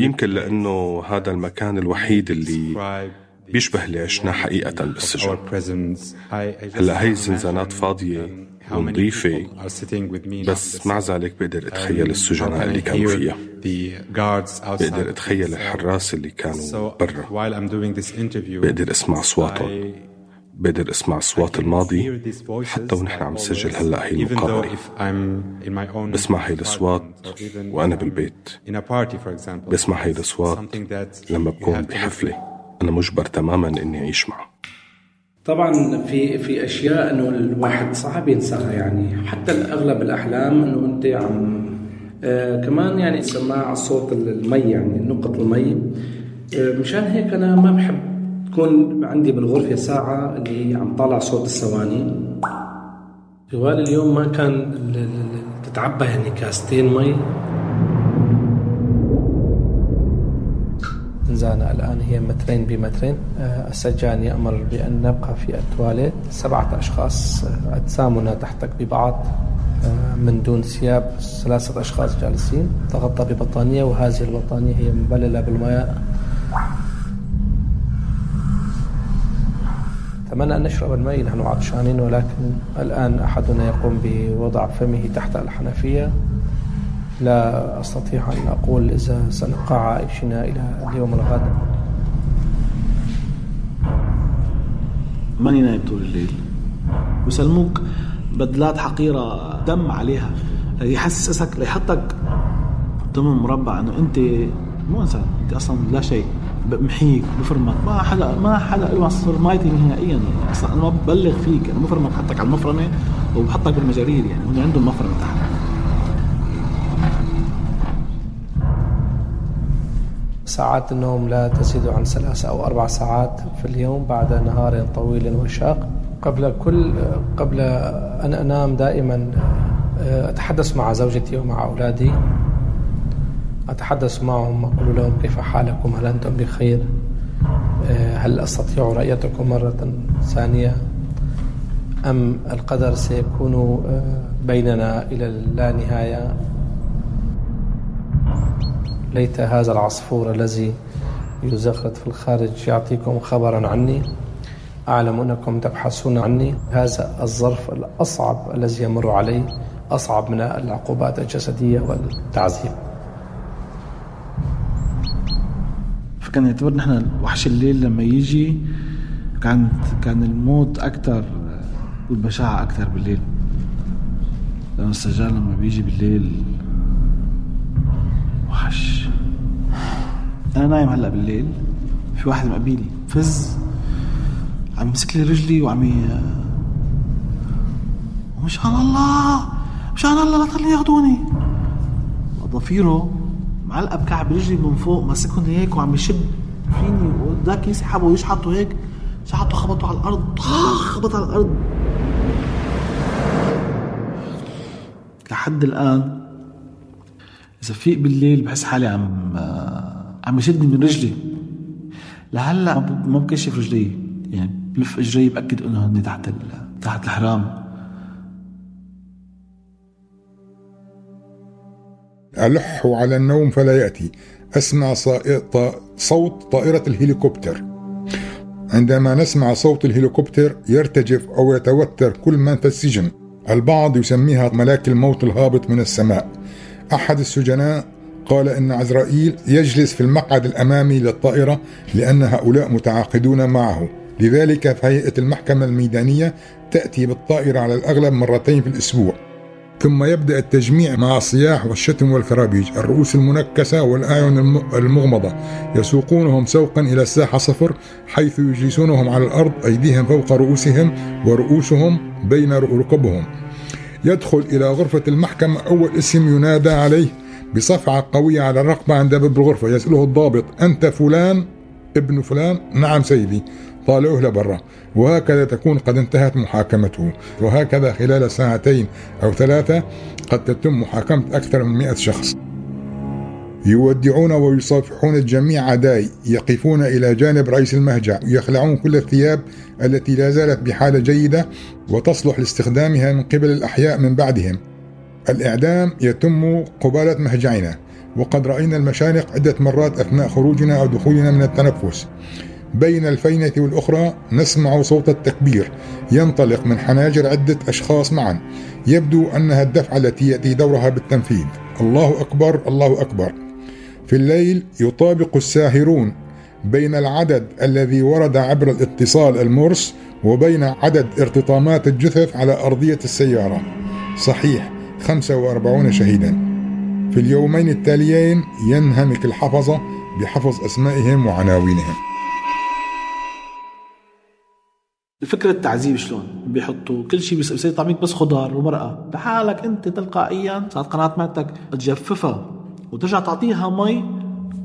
A: يمكن لأنه هذا المكان الوحيد اللي بيشبه اللي عشناه حقيقة بالسجن. هلا هي الزنزانات فاضية ونظيفة بس مع ذلك بقدر أتخيل السجناء اللي كانوا فيها. بقدر أتخيل الحراس اللي كانوا برا. بقدر أسمع أصواتهم. بقدر اسمع اصوات الماضي حتى ونحن عم نسجل هلأ هي المقابلة. بسمع هي الاصوات وأنا بالبيت. بسمع هي الاصوات لما بكون بحفلة. أنا مجبر تماما إني أعيش معه.
C: طبعا في في أشياء إنه الواحد صعب ينساها يعني. حتى اغلب الأحلام إنه أنت عم آه كمان يعني سماع صوت المي يعني نقط المي. آه مشان هيك أنا ما بحب تكون عندي بالغرفة ساعة اللي عم طالع صوت الثواني. طوال اليوم ما كان تتعبى يعني كاستين مي. زنزانة الآن هي مترين بمترين. السجان يأمر بأن نبقى في التواليت. سبعة أشخاص أجسامنا تحتك ببعض من دون ثياب ثلاثة أشخاص جالسين. تغطى ببطانية وهذه البطانية هي مبللة بالماء. أتمنى أن نشرب الماء نحن عطشانين ولكن الآن أحدنا يقوم بوضع فمه تحت الحنفية. لا أستطيع أن أقول إذا سنبقى عائشين إلى اليوم الغد.
D: ماني نايم طول الليل؟ وسلموك بدلات حقيرة دم عليها ليحسسك ليحطك ضمن مربع إنه أنت مو إنسان أنت أصلا لا شيء. بمحيك بفرمك. ما حدا ما حدا له فرمايتي نهائيا. يعني أصلا أنا ما ببلغ فيك. أنا مفرمك بحطك على المفرمة وبحطك بالمجارير يعني. هم عندهم مفرمة تحت.
C: ساعات النوم لا تزيد عن ثلاثة أو أربع ساعات في اليوم بعد نهار طويل وشاق قبل كل قبل أن أنام دائما أتحدث مع زوجتي ومع أولادي. أتحدث معهم أقول لهم كيف حالكم؟ هل أنتم بخير؟ هل أستطيع رؤيتكم مرة ثانية؟ أم القدر سيكون بيننا إلى لا نهاية؟ ليت هذا العصفور الذي يزخرف في الخارج يعطيكم خبرا عني. أعلم أنكم تبحثون عني. هذا الظرف الأصعب الذي يمر علي أصعب من العقوبات الجسدية والتعذيب.
D: فكان يعتبر نحن وحش الليل لما يجي كان كان الموت أكثر والبشاعة أكثر بالليل. لأن السجان لما بيجي بالليل وحش. أنا نايم هلأ بالليل في واحد مقابلي فز عم يمسك لي رجلي وعم ي... مشان الله مشان الله لا تخلي ياخذوني ضفيره معلقة بكعب رجلي من فوق ماسكهم هيك وعم يشد فيني. وذاك يسحبه ويشحطه هيك. شحطه خبطه على الأرض. خبط على الأرض. لحد الآن إذا فيق بالليل بحس حالي عم عم يشدني من رجلي. لهلأ ما بكشف رجلي. يعني بلف اجري بأكد إنه هني تحت تحت الحرام
B: ألح على النوم فلا يأتي. أسمع صوت طائرة الهليكوبتر. عندما نسمع صوت الهليكوبتر يرتجف أو يتوتر كل من في السجن. البعض يسميها ملاك الموت الهابط من السماء. أحد السجناء قال إن عزرائيل يجلس في المقعد الأمامي للطائرة لأن هؤلاء متعاقدون معه. لذلك فهيئة المحكمة الميدانية تأتي بالطائرة على الأغلب مرتين في الأسبوع. ثم يبدأ التجميع مع الصياح والشتم والكرابيج الرؤوس المنكسة والأعين المغمضة. يسوقونهم سوقا إلى الساحة صفر حيث يجلسونهم على الأرض أيديهم فوق رؤوسهم ورؤوسهم بين ركبهم. يدخل إلى غرفة المحكمة أول اسم ينادى عليه بصفعة قوية على الرقبة عند باب الغرفة يسأله الضابط أنت فلان؟ ابن فلان؟ نعم سيدي. طالعوه لبرا وهكذا تكون قد انتهت محاكمته. وهكذا خلال ساعتين أو ثلاثة قد تتم محاكمة أكثر من مئة شخص. يودعون ويصافحون الجميع عداي يقفون إلى جانب رئيس المهجع يخلعون كل الثياب التي لا زالت بحالة جيدة وتصلح لاستخدامها من قبل الأحياء من بعدهم. الإعدام يتم قبالة مهجعنا. وقد رأينا المشانق عدة مرات أثناء خروجنا أو دخولنا من التنفس. بين الفينة والأخرى نسمع صوت التكبير ينطلق من حناجر عدة أشخاص معا. يبدو أنها الدفعة التي يأتي دورها بالتنفيذ. الله أكبر الله أكبر. في الليل يطابق الساهرون بين العدد الذي ورد عبر الاتصال المرس وبين عدد ارتطامات الجثث على أرضية السيارة. صحيح 45 شهيدا. في اليومين التاليين ينهمك الحفظة بحفظ أسمائهم وعناوينهم.
D: الفكرة التعذيب شلون؟ بيحطوا كل شيء بيصير طعميك بس خضار ومرقة. لحالك انت تلقائيا صارت قناة معدتك تجففها وترجع تعطيها مي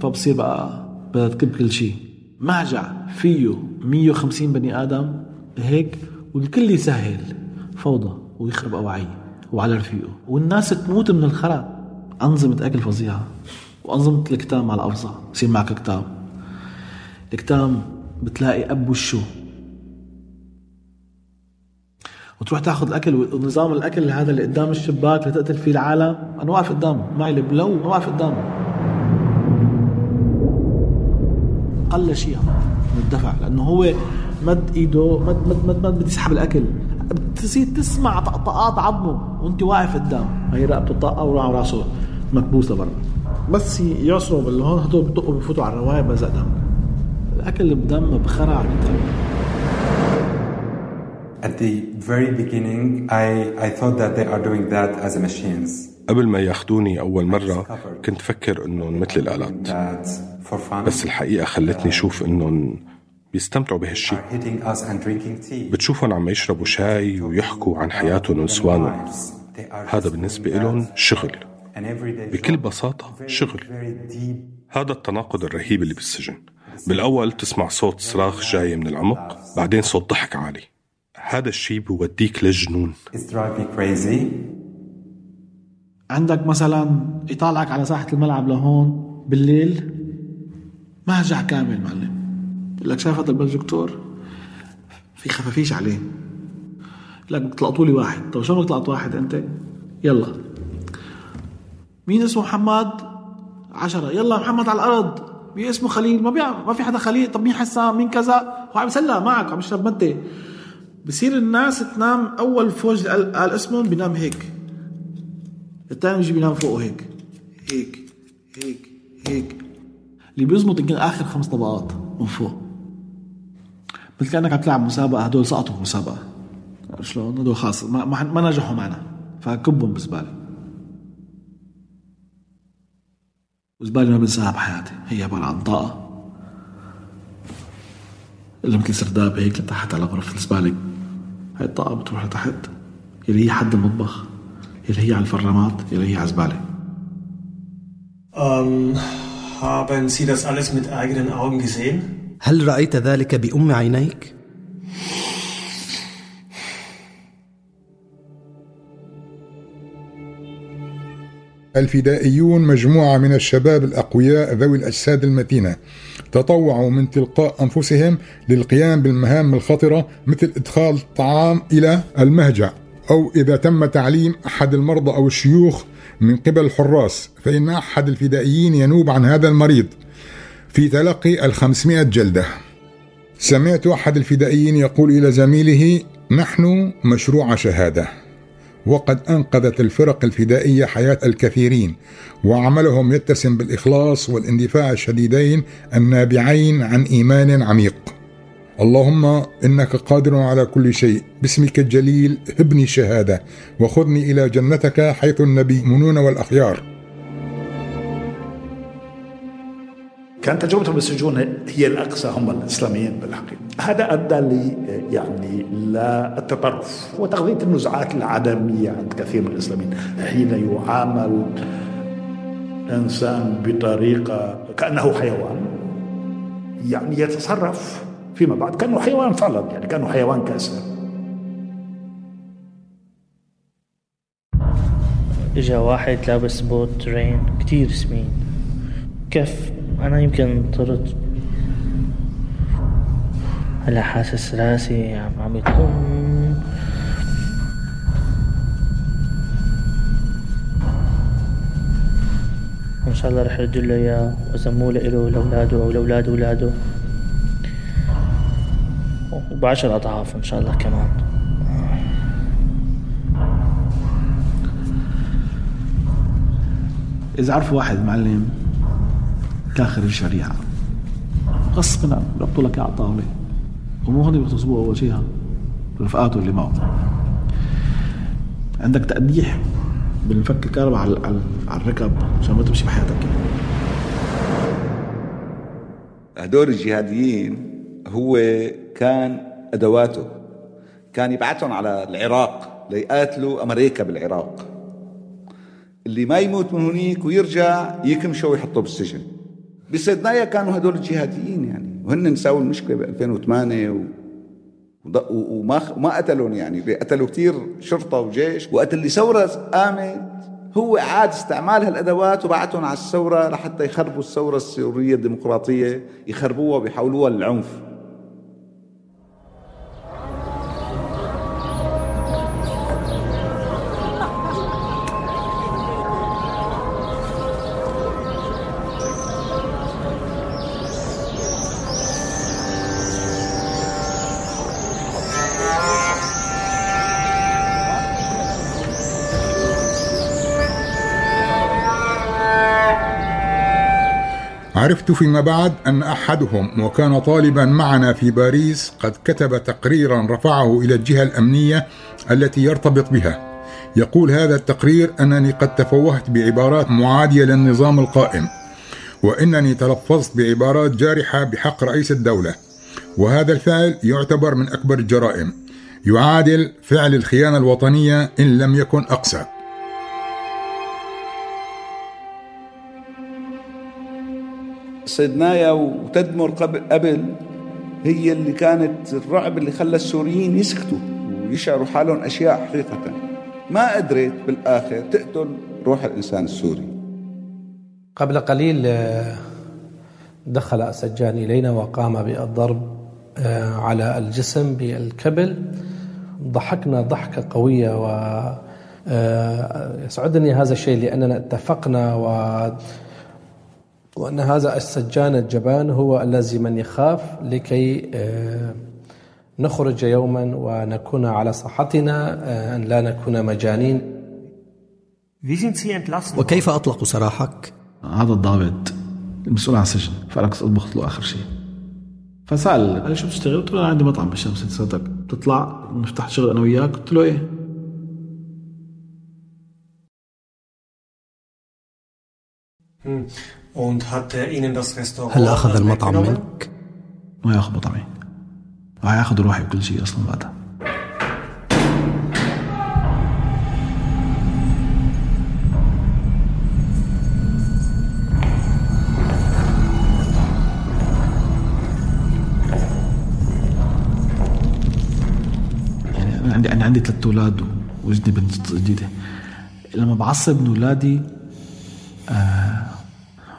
D: فبصير بقى بدها تكب كل شيء مهجع فيه 150 بني آدم هيك والكل يسهل فوضى ويخرب اواعي وعلى رفيقه. والناس تموت من الخرا. أنظمة أكل فظيعة. وأنظمة الكتام على الافظع يصير معك كتام الكتام بتلاقي أب وشه وتروح تاخذ الأكل ونظام الأكل هذا اللي قدام الشباك لتقتل فيه العالم. أنا واقف قدامه معي البلو ما واقف قدامه قل شيء من الدفع لأنه هو مد إيده مد مد مد مد بده يسحب الأكل. بتصير تسمع طقطقات عظمه وأنت واقف قدام. هي رقبته طاقه وراسه مكبوس لبرا بس يعصروا بالهون هدول بيطقوا بفوتوا على الرواية بزق دم. الأكل بدم بخرع عم
K: At the very beginning, I, I thought that they are doing that as machines.
A: قبل ما ياخذوني أول مرة كنت فكر إنهم مثل الآلات. بس الحقيقة خلتني أشوف إنهم بيستمتعوا بهالشيء بتشوفهم عم يشربوا شاي ويحكوا عن حياتهم ونسوانهم. هذا بالنسبة لهم شغل. بكل بساطة شغل. هذا التناقض الرهيب اللي بالسجن. بالأول تسمع صوت صراخ جاي من العمق بعدين صوت ضحك عالي. هذا الشيء بوديك للجنون.
D: عندك مثلا يطالعك على ساحة الملعب لهون بالليل مهجع كامل معلم. بقول لك شايف هذا البروجيكتور في خفافيش عليه. لك بدك تلقطوا لي واحد. طيب شلون بدك تلقط واحد أنت؟ يلا. مين اسمه محمد؟ عشرة. يلا محمد على الأرض. باسمه خليل؟ ما بيعرف ما في حدا خليل. طب مين حسام؟ مين كذا؟ هو عم يسلى معك عم يشرب مده بصير الناس تنام أول فوج قال اسمهم بينام هيك. الثاني يجي بينام فوقه هيك. هيك. هيك. هيك. اللي بيزبط يمكن آخر خمس طبقات من فوق. مثل كأنك عم تلعب مسابقة هدول سقطوا مسابقة. شلون؟ هدول خاص ما, ما نجحوا معنا. فكبهم بزبالة. وزبالة ما بنساها بحياتي. هي عبارة عن طاقة. اللي مثل سرداب هيك لتحت على غرفة الزبالة هاي الطاقة بتروح لتحت يلي هي حد المطبخ يلي هي على الفرامات يلي هي على الزبالة
L: haben Sie das alles mit eigenen Augen gesehen?
G: هل رأيت ذلك بأم عينيك؟
B: الفدائيون مجموعة من الشباب الأقوياء ذوي الأجساد المتينة تطوعوا من تلقاء أنفسهم للقيام بالمهام الخطرة مثل إدخال الطعام إلى المهجع أو إذا تم تعليم أحد المرضى أو الشيوخ من قبل الحراس فإن أحد الفدائيين ينوب عن هذا المريض في تلقي الخمسمائة جلدة. سمعت أحد الفدائيين يقول إلى زميله نحن مشروع شهادة. وقد أنقذت الفرق الفدائية حياة الكثيرين وعملهم يتسم بالإخلاص والاندفاع الشديدين النابعين عن إيمان عميق. اللهم إنك قادر على كل شيء باسمك الجليل ابني شهاده وخذني إلى جنتك حيث النبيون والأخيار.
E: كانت تجربتهم بالسجون هي الأقصى هم الإسلاميين بالحقيقة. هذا أدى لي يعني للتطرف وتغذية النزعات العدمية عند كثير من الإسلاميين. حين يعامل إنسان بطريقة كأنه حيوان يعني يتصرف فيما بعد كأنه حيوان فعلا يعني كأنه حيوان كاسر.
I: إجا واحد لابس بوت ترين كتير سمين. كف أنا يمكن طرت هلا حاسس راسي عم عم يطم وإن شاء الله رح يرد له إياه وزموه له لأولاده أو لأولاد أولاده. وبعشر أضعاف إن شاء الله كمان.
D: إذا عرفوا واحد معلم كان خريج شريعه غصبا عنه ربطوا لك على الطاوله ومو هون بيغتصبوه أول شيء رفقاته اللي معه. عندك تقديح بالفك الكهرباء على على الركب عشان ما تمشي بحياتك.
J: هدول الجهاديين هو كان أدواته. كان يبعثهم على العراق ليقاتلوا أمريكا بالعراق. اللي ما يموت من هنيك ويرجع يكمشوا ويحطوه بالسجن. بصيدنايا كانوا هدول الجهاديين يعني. وهن ساووا المشكلة ب 2008 و... وما ما قتلهم يعني. قتلوا كثير شرطة وجيش. وقت اللي ثورة قامت. هو عاد استعمال هالأدوات وبعتهم على الثورة لحتى يخربوا الثورة السورية الديمقراطية يخربوها ويحولوها للعنف.
B: عرفت فيما بعد أن أحدهم وكان طالبا معنا في باريس قد كتب تقريرا رفعه إلى الجهة الأمنية التي يرتبط بها. يقول هذا التقرير أنني قد تفوهت بعبارات معادية للنظام القائم وإنني تلفظت بعبارات جارحة بحق رئيس الدولة. وهذا الفعل يعتبر من أكبر الجرائم يعادل فعل الخيانة الوطنية إن لم يكن أقسى
J: صيدنايا وتدمر قبل قبل هي اللي كانت الرعب اللي خلى السوريين يسكتوا ويشعروا حالهم أشياء حقيقة. ما قدرت بالآخر تقتل روح الإنسان السوري.
C: قبل قليل آه، دخل اسجان إلينا وقام بالضرب آه، على الجسم بالكبل. ضحكنا ضحكة قوية و آه، يسعدني هذا الشيء لأننا اتفقنا و وأن هذا السجان الجبان هو الذي من يخاف لكي آه، نخرج يوما ونكون على صحتنا آه، أن لا نكون مجانين
G: وكيف أطلقوا سراحك؟
D: هذا الضابط المسؤول عن السجن فأنا أطبخ له آخر شيء فسأل قال لي شو بتشتغل؟ قلت له أنا عندي مطعم بالشمس سنتك بتطلع نفتح شغل أنا وياك؟ قلت له إيه
G: هل أخذ المطعم منك؟
D: ما يأخذ مطعمي راح ياخذ روحي وكل شيء أصلا بعدها. يعني أنا عندي أنا عندي ثلاث أولاد وجدي بنت جديدة. لما بعصب من أولادي آه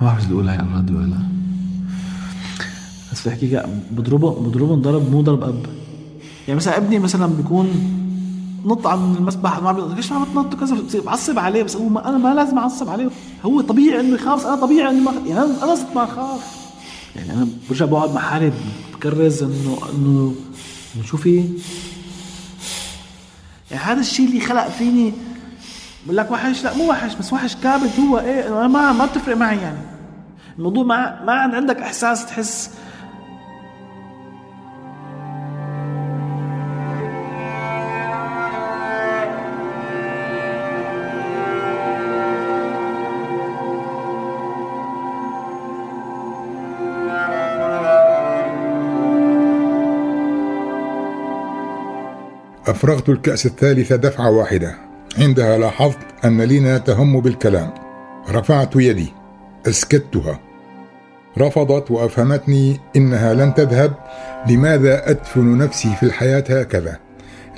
D: ما بعرف بدي أقولها يعني أولادي ولا؟ بس بحكي بضربه بضربه ضرب مو ضرب أب. يعني مثلا ابني مثلا بيكون نط عن المسبح ما ليش ما بتنط؟ كذا بعصب عليه بس هو ما أنا ما لازم أعصب عليه. هو طبيعي إنه يخاف أنا طبيعي اني ما يعني أنا صرت ما أخاف. يعني أنا برجع بقعد مع حالي بكرز انه انه شو في؟ يعني هذا الشيء اللي خلق فيني بقول لك وحش. لا مو وحش بس وحش كابت هو إيه أنا ما ما بتفرق معي يعني. الموضوع ما ما عندك إحساس تحس
B: أفرغت الكأس الثالثة دفعة واحدة. عندها لاحظت أن لينا تهم بالكلام. رفعت يدي. أسكتها. رفضت وأفهمتني إنها لن تذهب لماذا أدفن نفسي في الحياة هكذا؟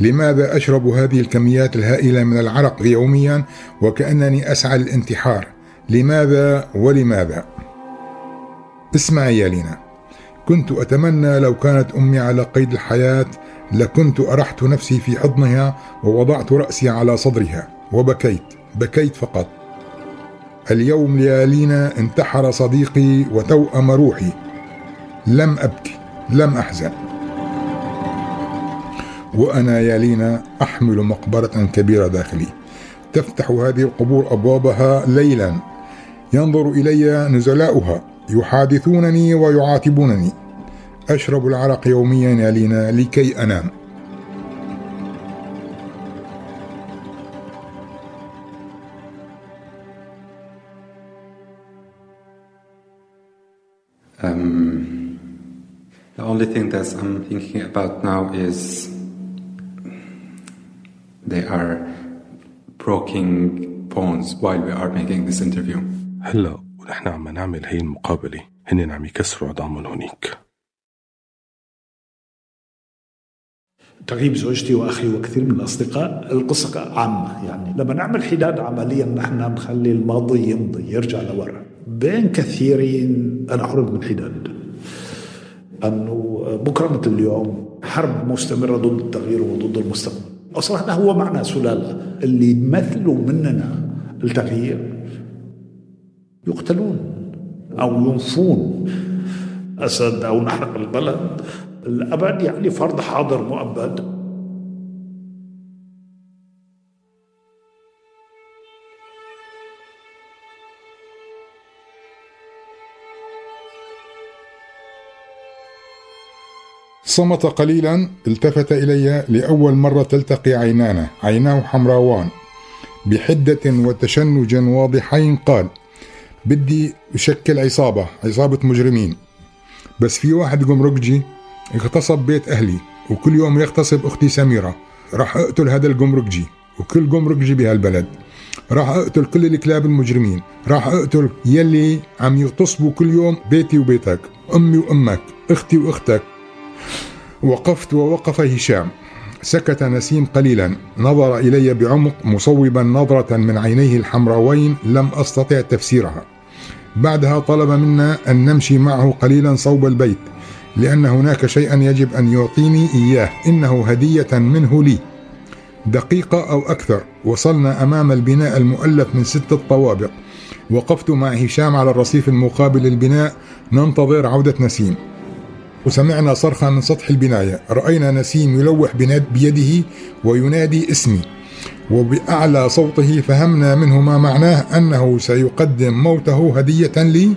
B: لماذا أشرب هذه الكميات الهائلة من العرق يوميا وكأنني أسعى للانتحار؟ لماذا ولماذا؟ اسمعي يا لينا كنت أتمنى لو كانت أمي على قيد الحياة لكنت أرحت نفسي في حضنها ووضعت رأسي على صدرها وبكيت بكيت فقط. اليوم يا لينا انتحر صديقي وتوأم روحي. لم أبكي لم أحزن. وأنا يا لينا أحمل مقبرة كبيرة داخلي. تفتح هذه القبور أبوابها ليلا. ينظر إلي نزلاؤها يحادثونني ويعاتبونني. أشرب العرق يوميا يا لينا لكي أنام.
K: Um, the only thing that I'm thinking about now is they are breaking bones while we are making this interview.
A: هلا ونحن عم نعمل هي المقابلة. هن عم يكسروا عظامهم هونيك.
E: تغيب زوجتي وأخي وكثير من الأصدقاء القصة عامة يعني. لما نعمل حداد عمليا نحن نخلي الماضي يمضي يرجع لورا. بين كثيرين أنا احرم من حداد أنه بكرة مثل اليوم حرب مستمرة ضد التغيير وضد المستقبل. أصلا هو معنى سلالة. اللي يمثلوا مننا التغيير يقتلون أو ينفون أسد أو نحرق البلد. الأبد يعني فرض حاضر مؤبد.
B: صمت قليلا التفت إلي لأول مرة تلتقي عينانا عيناه حمراوان. بحدة وتشنج واضحين قال بدي أشكل عصابة عصابة مجرمين. بس في واحد جمركجي اغتصب بيت أهلي وكل يوم يغتصب أختي سميرة. راح أقتل هذا الجمركجي وكل جمركجي بهالبلد. راح أقتل كل الكلاب المجرمين. راح أقتل يلي عم يغتصبوا كل يوم بيتي وبيتك أمي وأمك أختي وأختك. وقفت ووقف هشام. سكت نسيم قليلا. نظر إلي بعمق مصوبا نظرة من عينيه الحمراوين. لم أستطع تفسيرها. بعدها طلب منا أن نمشي معه قليلا صوب البيت لأن هناك شيئا يجب أن يعطيني إياه. إنه هدية منه لي. دقيقة أو أكثر وصلنا أمام البناء المؤلف من ستة طوابق وقفت مع هشام على الرصيف المقابل للبناء. ننتظر عودة نسيم. وسمعنا صرخة من سطح البناية. رأينا نسيم يلوح بيده وينادي اسمي. وبأعلى صوته فهمنا منه ما معناه أنه سيقدم موته هدية لي.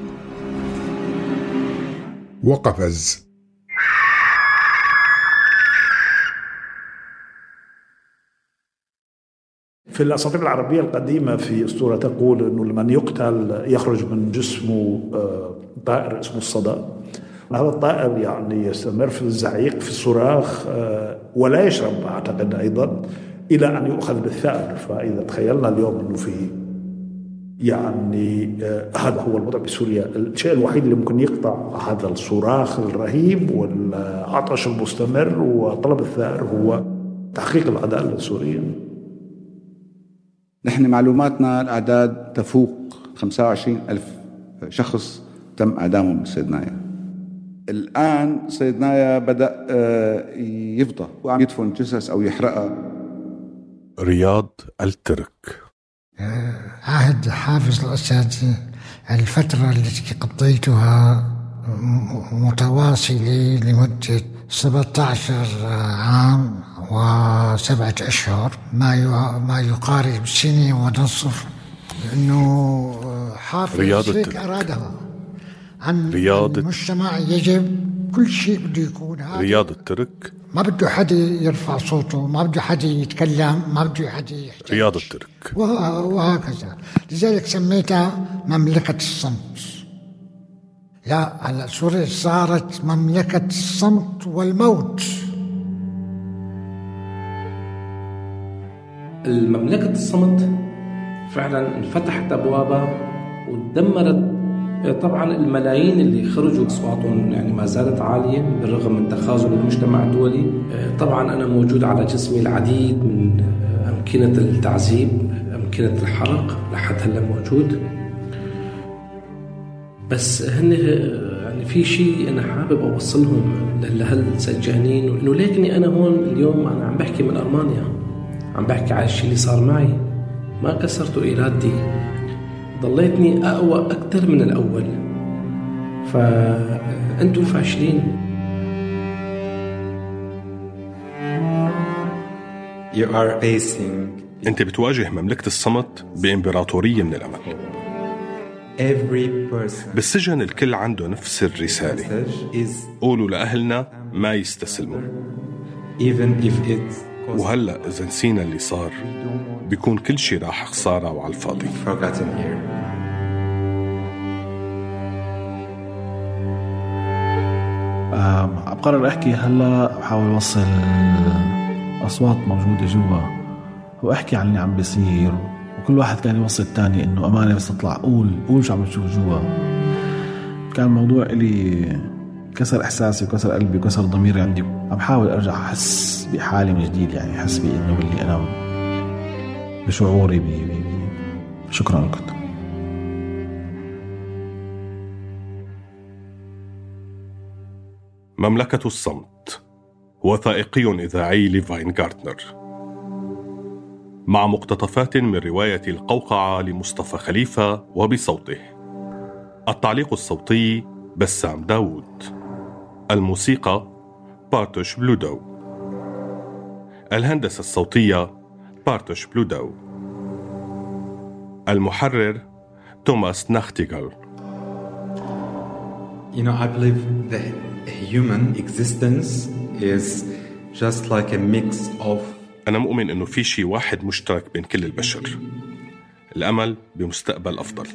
B: وقفز.
E: في الأساطير العربية القديمة في أسطورة تقول إنه لمن يقتل يخرج من جسمه آه، طائر اسمه الصدى هذا الطائر يعني يستمر في الزعيق في الصراخ آه، ولا يشرب أعتقد أيضا إلى أن يؤخذ بالثأر. فإذا تخيلنا اليوم أنه في يعني آه هذا هو الوضع بسوريا الشيء الوحيد اللي ممكن يقطع هذا الصراخ الرهيب والعطش المستمر وطلب الثأر هو تحقيق العدالة السورية
J: نحن معلوماتنا الأعداد تفوق 25 ألف شخص تم إعدامهم بسيدنايا الآن سيدنايا بدأ آه، يفضى وعم. يدفن جثث أو يحرقها.
A: رياض الترك.
M: عهد حافظ الأسد الفترة التي قضيتها متواصلة لمدة 17 عام وسبعة أشهر. ما ما يقارب سنة ونصف. لأنه حافظ
A: رياض
M: هيك أرادها. عن
A: رياض
M: المجتمع يجب كل شيء بده يكون
A: هذا. رياض الترك.
M: ما بده حدا يرفع صوته ما بده حدا يتكلم ما بده حدا يحكي.
A: رياض الترك.
M: وهكذا. لذلك سميتها مملكة الصمت. لا هلا سوريا صارت مملكة الصمت والموت.
C: المملكة الصمت فعلا انفتحت أبوابها ودمرت طبعا الملايين اللي خرجوا أصواتهم يعني ما زالت عالية بالرغم من تخاذل المجتمع الدولي. طبعا أنا موجود على جسمي العديد من أمكنة التعذيب أمكنة الحرق لحد هلأ موجود. بس هن يعني في شيء أنا حابب أوصلهم لهالسجانين إنه ليكني أنا هون اليوم أنا عم بحكي من المانيا عم بحكي على الشيء اللي صار معي. ما كسرت إرادتي. ضليتني أقوى أكثر من الأول. فأنتم فاشلين.
K: You are facing
A: أنت بتواجه مملكة الصمت بإمبراطورية من الأمل.
K: every person
A: بالسجن الكل عنده نفس الرسالة. قولوا لأهلنا ما يستسلموا
K: even if it's
A: وهلأ إذا نسينا اللي صار. بيكون كل شيء راح خسارة وعلى الفاضي.
K: Here.
D: بقرر أحكي هلا بحاول أوصل أصوات موجودة جوا. واحكي عن اللي عم بيصير وكل واحد كان يوصل الثاني إنه أمانة بس تطلع. قول قول شو عم تشوف جوا. كان الموضوع إلي كسر إحساسي وكسر قلبي وكسر ضميري عندي. عم بحاول أرجع أحس بحالي من جديد يعني أحس بإنه باللي أنا بشعوري بي. شكرا لكم
A: مملكة الصمت وثائقي إذاعي لفاين جارتنر مع مقتطفات من رواية القوقعة لمصطفى خليفة وبصوته. التعليق الصوتي بسام داوود. الموسيقى بارتوش بلودو. الهندسة الصوتية بارتوش بلودو المحرر توماس ناختيغل
K: You know, I believe the human existence is just like a mix of
A: أنا مؤمن إنه في شيء واحد مشترك بين كل البشر. الأمل بمستقبل أفضل.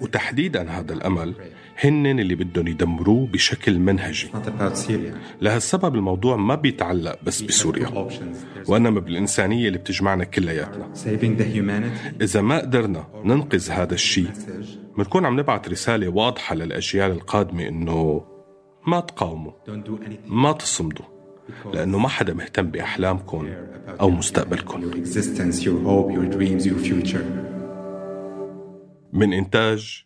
A: وتحديدا هذا الأمل هن اللي بدهم يدمروه بشكل منهجي. لهالسبب الموضوع ما بيتعلق بس بسوريا. وإنما بالإنسانية اللي بتجمعنا كلياتنا. إذا ما قدرنا ننقذ هذا الشيء بنكون عم نبعث رسالة واضحة للأجيال القادمة إنه ما تقاوموا ما تصمدوا لأنه ما حدا مهتم بأحلامكم أو مستقبلكم. من إنتاج